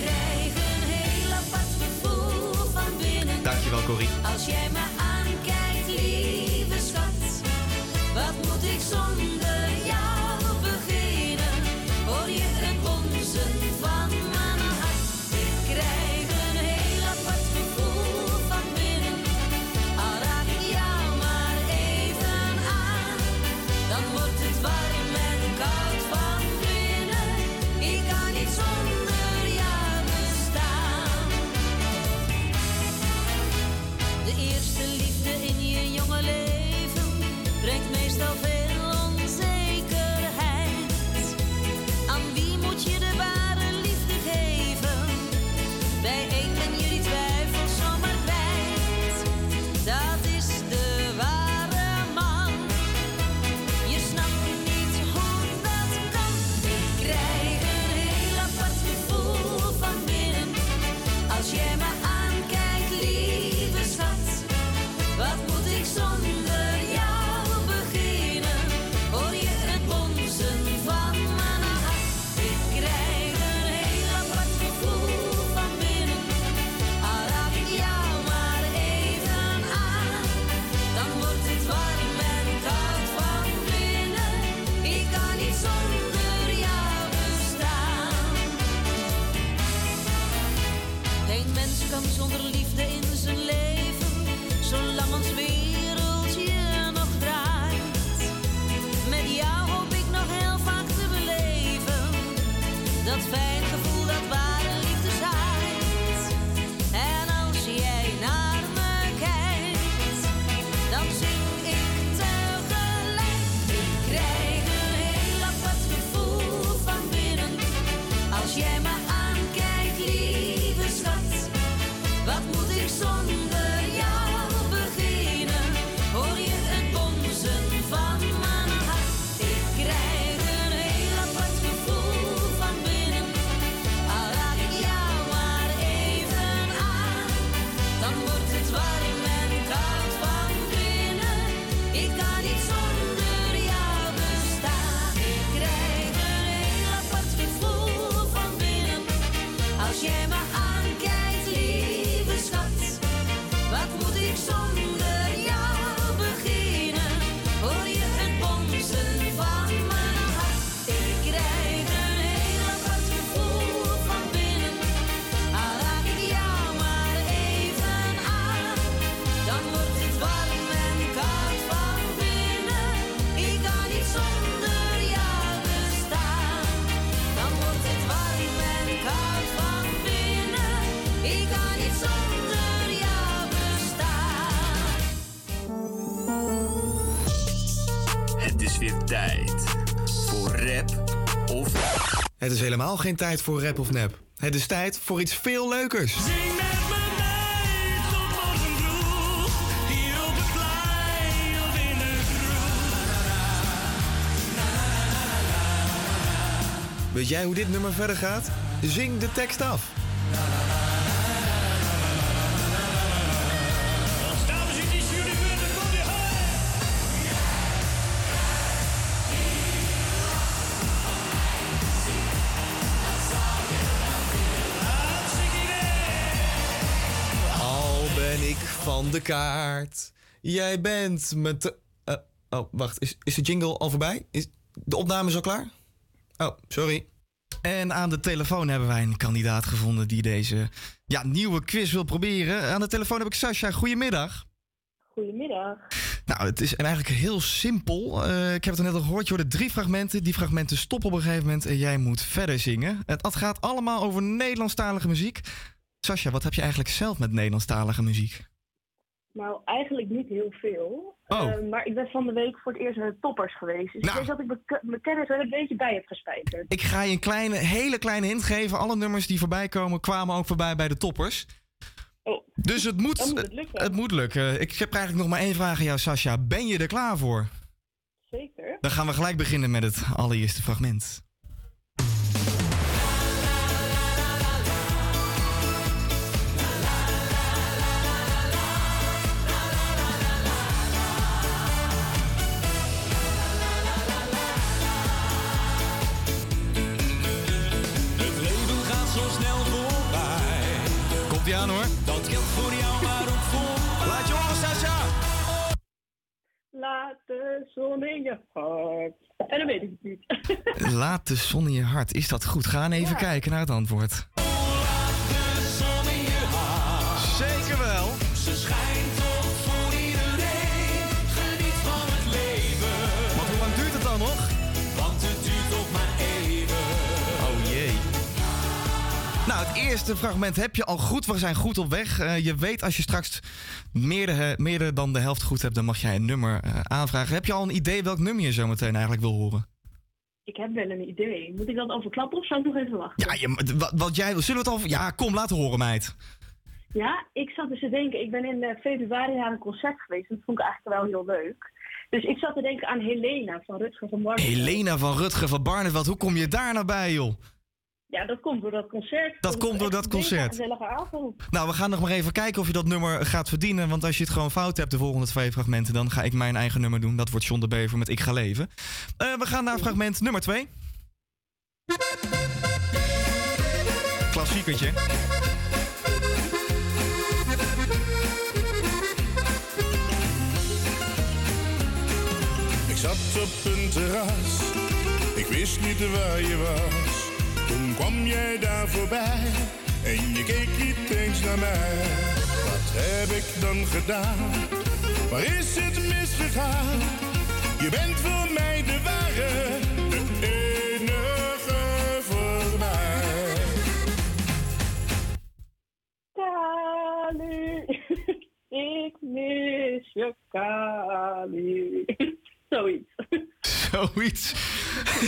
krijg een heel apart gevoel van binnen. Dankjewel Corrie. Als jij me aankijkt, moet Het is helemaal geen tijd voor rap of nep. Het is tijd voor iets veel leukers. Hier op het plein of in de Weet jij hoe dit nummer verder gaat? Zing de tekst af. Van de kaart. Jij bent me te... eh, oh, wacht. Is, is de jingle al voorbij? Is de opname is al klaar? Oh, sorry. En aan de telefoon hebben wij een kandidaat gevonden die deze ja, nieuwe quiz wil proberen. Aan de telefoon heb ik Sascha. Goedemiddag. Goedemiddag. Nou, het is eigenlijk heel simpel. Eh, ik heb het net al gehoord. Je hoorde drie fragmenten. Die fragmenten stoppen op een gegeven moment en jij moet verder zingen. Het, het gaat allemaal over Nederlandstalige muziek. Sascha, wat heb je eigenlijk zelf met Nederlandstalige muziek? Nou, eigenlijk niet heel veel. Oh. Eh, maar ik ben van de week voor het eerst naar de toppers geweest. Dus Nou. ik denk dat ik mijn ke- mijn kennis wel een beetje bij heb gespijkerd. Ik ga je een kleine, hele kleine hint geven. Alle nummers die voorbij komen, kwamen ook voorbij bij de toppers. Dus het moet, het, lukken. het moet lukken. Ik heb eigenlijk nog maar één vraag aan jou, Sascha. Ben je er klaar voor? Zeker. Dan gaan we gelijk beginnen met het allereerste fragment. Aan hoor. Dat geldt voor jou, maar ook voor Laat je horen, Sascha! Laat de zon in je hart. En dan weet ik het niet. Laat de zon in je hart. Is dat goed? Ga even kijken naar het antwoord. Eerste fragment heb je al goed. We zijn goed op weg. Eh, je weet als je straks meerdere, meerdere dan de helft goed hebt, dan mag jij een nummer eh, aanvragen. Heb je al een idee welk nummer je zo meteen eigenlijk wil horen? Ik heb wel een idee. Moet ik dat overklappen of zou ik nog even wachten? Ja, je, wat, wat jij wil. Zullen we het al... Ja, kom, laat horen, meid. Ja, ik zat dus te denken, ik ben in eh, februari naar een concert geweest. En dat vond ik eigenlijk wel heel leuk. Dus ik zat te denken aan Helena van Rutger van Barneveld. Helena van Rutger van Barneveld. Hoe kom je daar nou bij, joh? Ja, dat komt door dat concert. Dat komt door dat concert. Een gezellige avond. Nou, we gaan nog maar even kijken of je dat nummer gaat verdienen. Want als je het gewoon fout hebt, de volgende twee fragmenten, dan ga ik mijn eigen nummer doen. Dat wordt John de Bever met Ik ga leven. Eh, we gaan naar fragment nummer twee. Klassiekertje. Ik zat op een terras, ik wist niet waar je was. Toen kwam jij daar voorbij en je keek niet eens naar mij. Wat heb ik dan gedaan? Waar is het misgegaan? Je bent voor mij de ware, de enige voor mij. Kali, ik mis je Kali. Zoiets. Zoiets.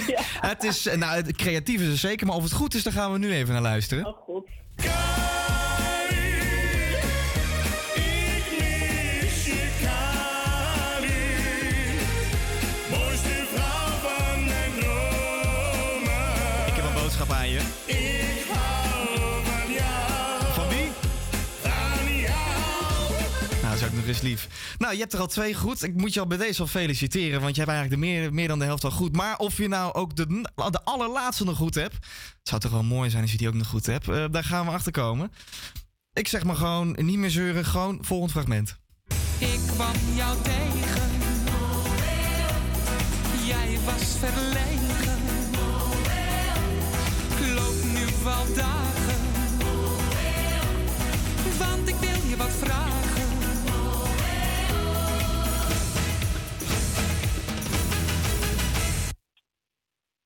Ja. het is, eh, nou, het creatief is er zeker, maar of het goed is, daar gaan we nu even naar luisteren. Oh god. Ik heb een boodschap aan je. Eens lief. Nou, je hebt er al twee goed. Ik moet je al bij deze al feliciteren, want je hebt eigenlijk meer, meer dan de helft al goed. Maar of je nou ook de, de allerlaatste nog goed hebt, het zou toch wel mooi zijn als je die ook nog goed hebt. Eh, daar gaan we achter komen. Ik zeg maar gewoon, niet meer zeuren, gewoon volgend fragment. Ik kwam jou tegen. Jij was verlegen. Loop nu al dagen.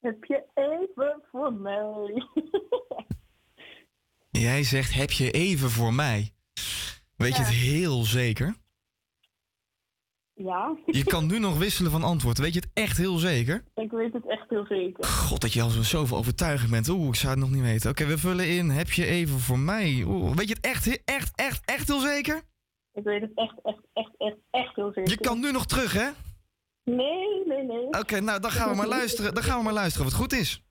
Heb je even voor mij? Jij zegt, heb je even voor mij? Weet je het heel zeker? ja, Je kan nu nog wisselen van antwoord. Weet je het echt heel zeker? ik weet het echt heel zeker. God, dat je al zo zoveel overtuigend bent. Oeh, ik zou het nog niet weten. Oké, we vullen in. Heb je even voor mij? Oeh, weet je het echt, echt, echt, echt heel zeker? Ik weet het echt, echt, echt, echt, echt heel zeker. Je kan nu nog terug, hè? Nee, nee, nee. Oké, nou, dan gaan we maar luisteren. Dan gaan we maar luisteren het goed is.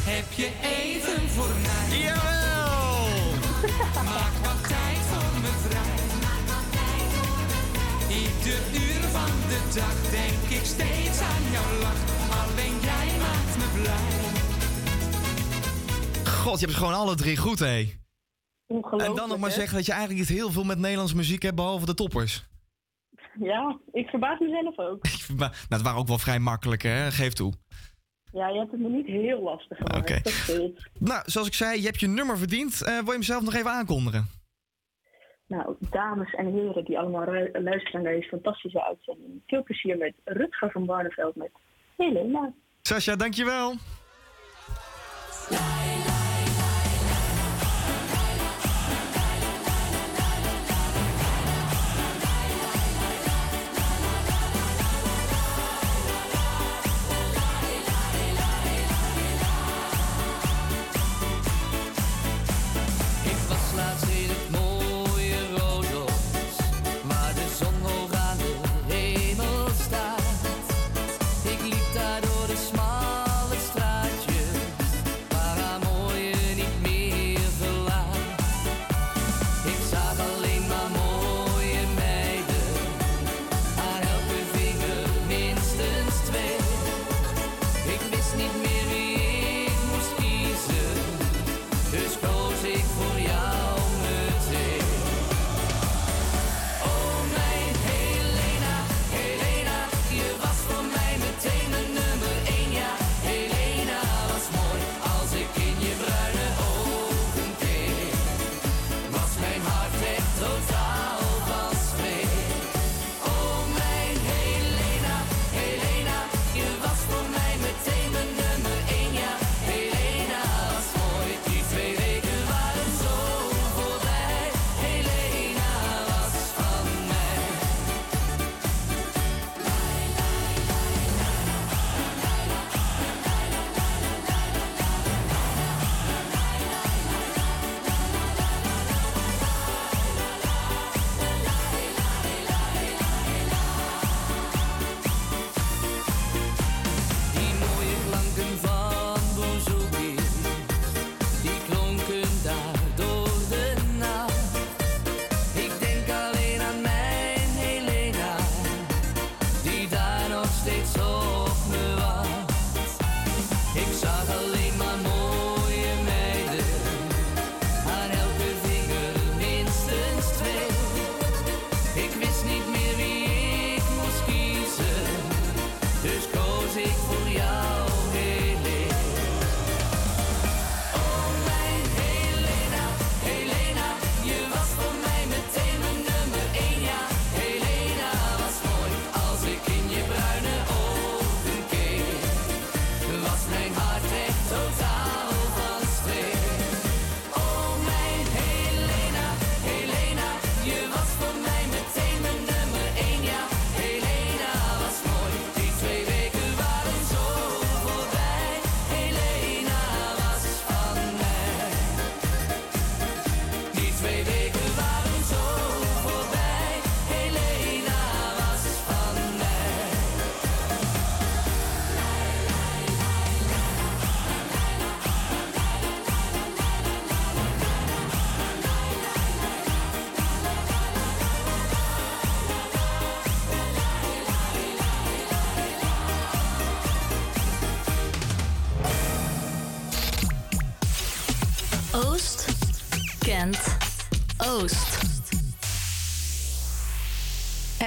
Heb je even voor mij? Jawel! Maak wat tijd voor me vrij. Ieder uur van de dag denk ik steeds aan jouw lach. Alleen jij maakt me blij. God, je hebt gewoon alle drie goed, hé. Ongelooflijk, En dan nog maar zeggen dat je eigenlijk niet heel veel met Nederlands muziek hebt, behalve de toppers. Ja, ik verbaas mezelf ook. Nou, het waren ook wel vrij makkelijk, hè? Geef toe. Ja, je hebt het me niet heel lastig gemaakt. Oké. Nou, zoals ik zei, je hebt je nummer verdiend. Eh, wil je hem zelf nog even aankondigen? Nou, dames en heren die allemaal luisteren naar deze fantastische uitzending. Veel plezier met Rutger van Barneveld met Helena. Sascha, dankjewel.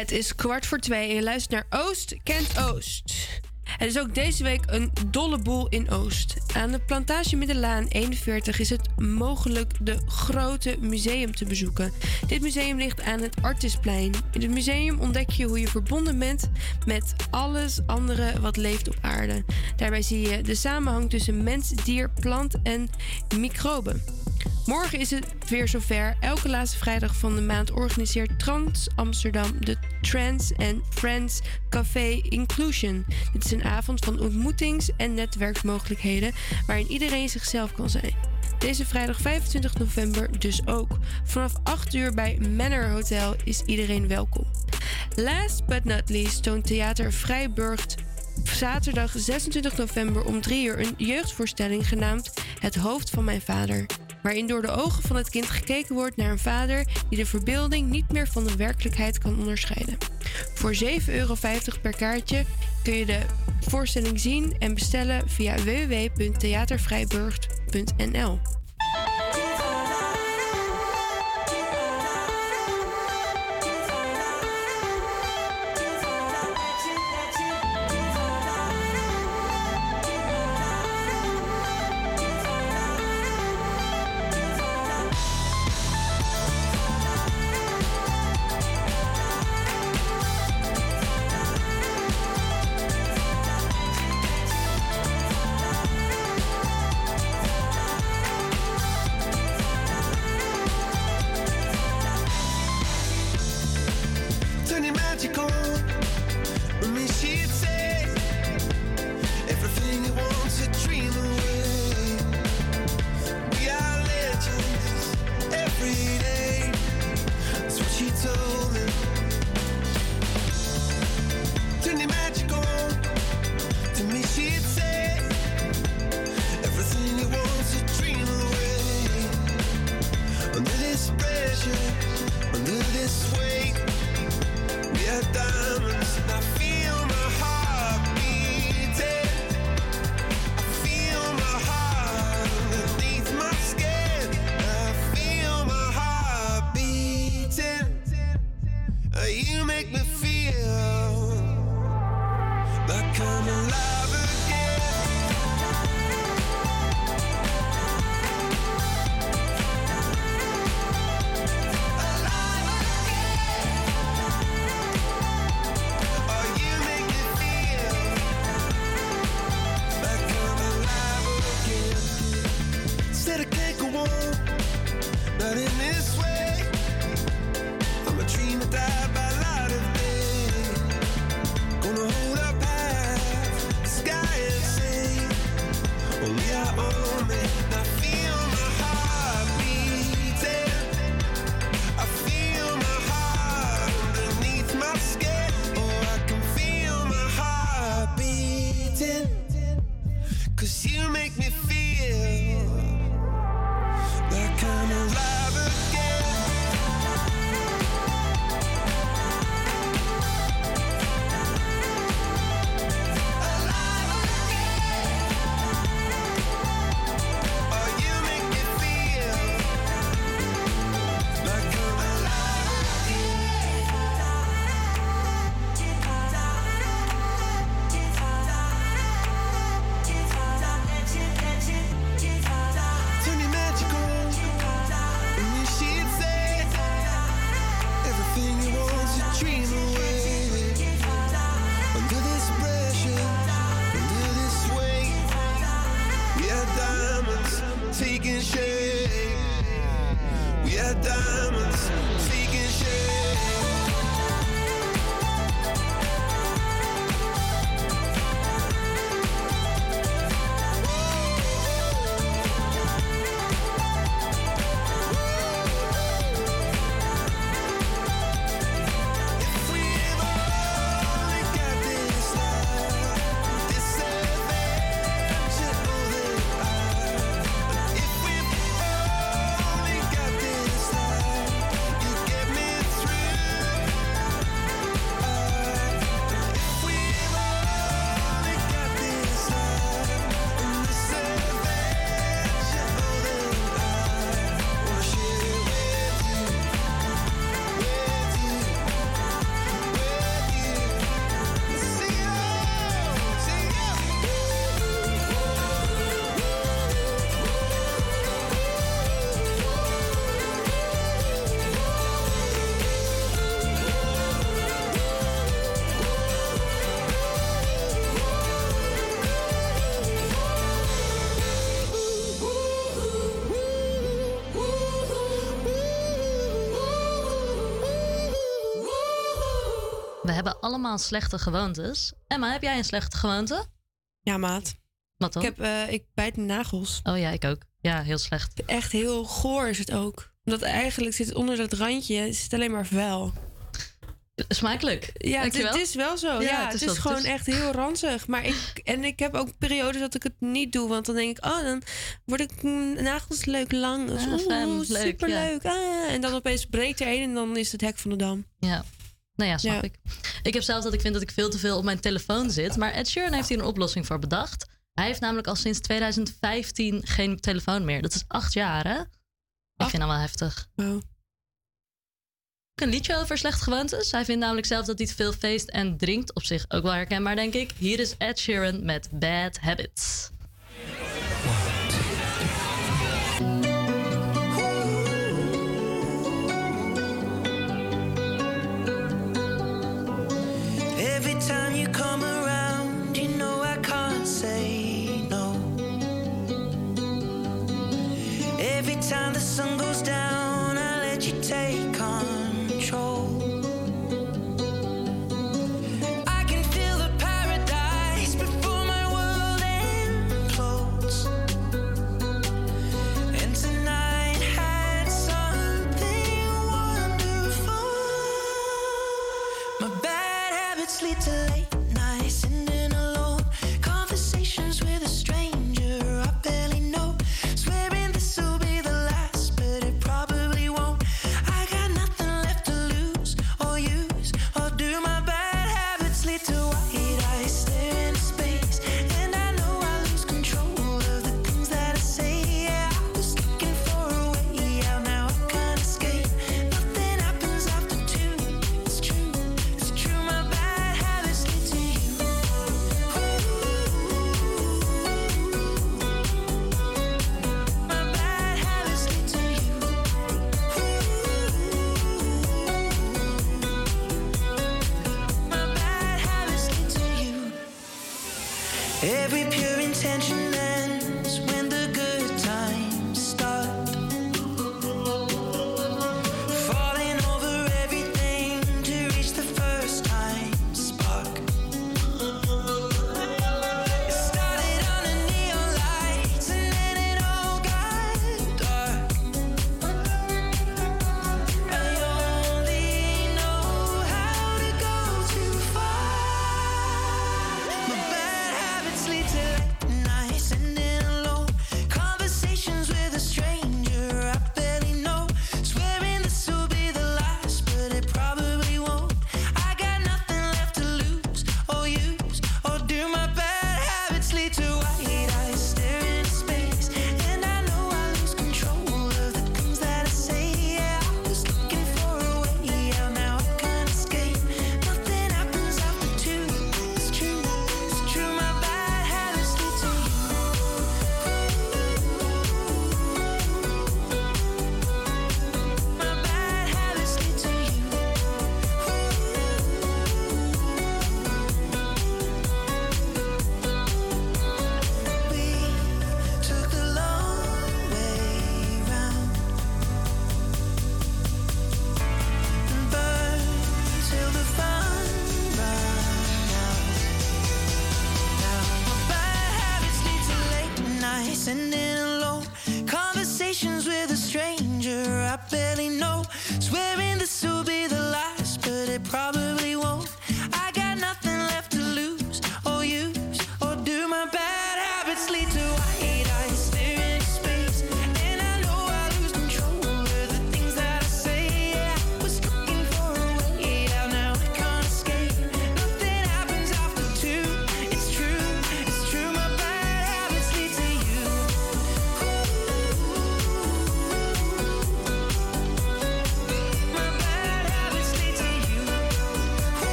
Het is kwart voor twee en je luistert naar Oost kent Oost. Het is ook deze week een dolle boel in Oost. Aan de Plantage Middelaan 41 is het mogelijk de grote museum te bezoeken. Dit museum ligt aan het Artisplein. In het museum ontdek je hoe je verbonden bent met alles andere wat leeft op aarde. Daarbij zie je de samenhang tussen mens, dier, plant en microben. Morgen is het weer zover. Elke laatste vrijdag van de maand organiseert Trans Amsterdam de Trans and Friends Café Inclusion. Dit is een avond van ontmoetings- en netwerkmogelijkheden waarin iedereen zichzelf kan zijn. Deze vrijdag 25 november dus ook. Vanaf 8 uur bij Manor Hotel is iedereen welkom. Last but not least toont Theater Vrijburg zaterdag 26 november om 3 uur een jeugdvoorstelling genaamd Het hoofd van mijn vader. Waarin door de ogen van het kind gekeken wordt naar een vader die de verbeelding niet meer van de werkelijkheid kan onderscheiden. Voor 7,50 euro per kaartje kun je de voorstelling zien en bestellen via www.theatervrijburg.nl. allemaal slechte gewoontes. Emma, heb jij een slechte gewoonte? Ja, maat. Wat dan? Ik, heb, eh, ik bijt mijn nagels. Oh ja, ik ook. Ja, heel slecht. Echt heel goor is het ook. Omdat eigenlijk zit onder dat randje zit alleen maar vuil. Smakelijk. Ja, het, is wel zo. Ja, het is, gewoon is. echt heel ranzig. Maar ik, en ik heb ook periodes dat ik het niet doe. Want dan denk ik, oh, dan word ik mijn nagels leuk lang. Dus, Ah, oeh, superleuk. Ah, en dan opeens breekt er één en dan is het hek van de dam. Ja. Nou ja, snap Ja. ik. Ik heb zelf dat ik vind dat ik veel te veel op mijn telefoon zit. Maar Ed Sheeran heeft hier een oplossing voor bedacht. Hij heeft namelijk al sinds 2015 geen telefoon meer. Dat is acht jaar, hè? Ik vind dat wel heftig. Oh. Een liedje over slechte gewoontes. Hij vindt namelijk zelf dat hij te veel feest en drinkt. Op zich ook wel herkenbaar, denk ik. Hier is Ed Sheeran met Bad Habits. Sun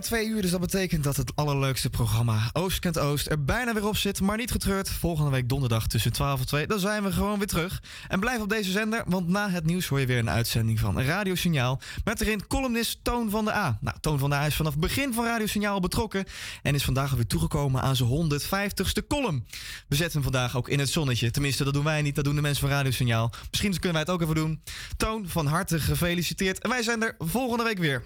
twee uur, dus dat betekent dat het allerleukste programma Oost kent Oost er bijna weer op zit. Maar niet getreurd, volgende week donderdag tussen 12 en 2, dan zijn we gewoon weer terug. En blijf op deze zender, want na het nieuws hoor je weer een uitzending van Radio Signaal. Met erin columnist Toon van de A. Nou, Toon van de A is vanaf het begin van Radio Signaal al betrokken. En is vandaag alweer toegekomen aan zijn 150ste column. We zetten hem vandaag ook in het zonnetje. Tenminste, dat doen wij niet, dat doen de mensen van Radio Signaal. Misschien kunnen wij het ook even doen. Toon, van harte gefeliciteerd. En wij zijn er volgende week weer.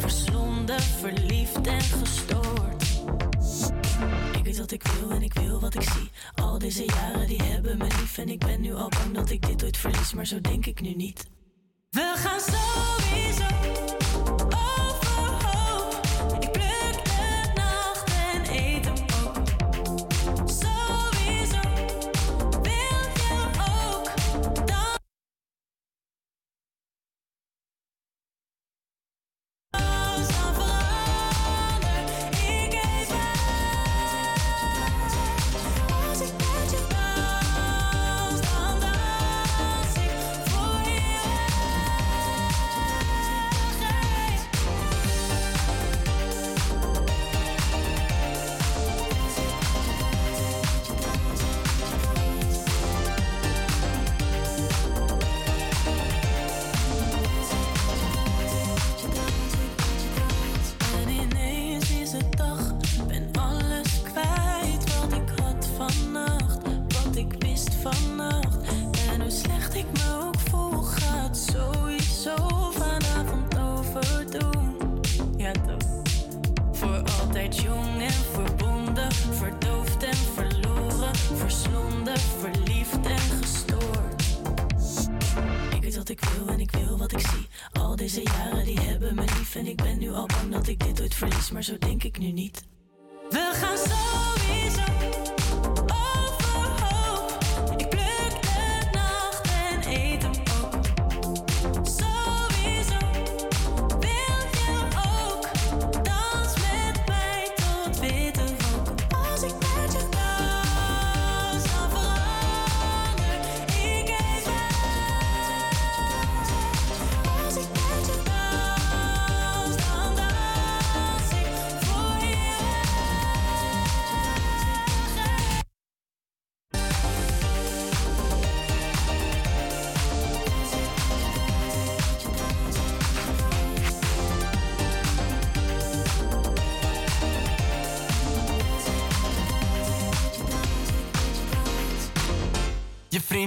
Verslonden, verliefd en gestoord. Ik weet wat ik wil en ik wil wat ik zie. Al deze jaren die hebben me lief en ik ben nu al bang dat ik dit ooit verlies, maar zo denk ik nu niet. We gaan sowieso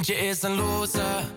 Je is een loser.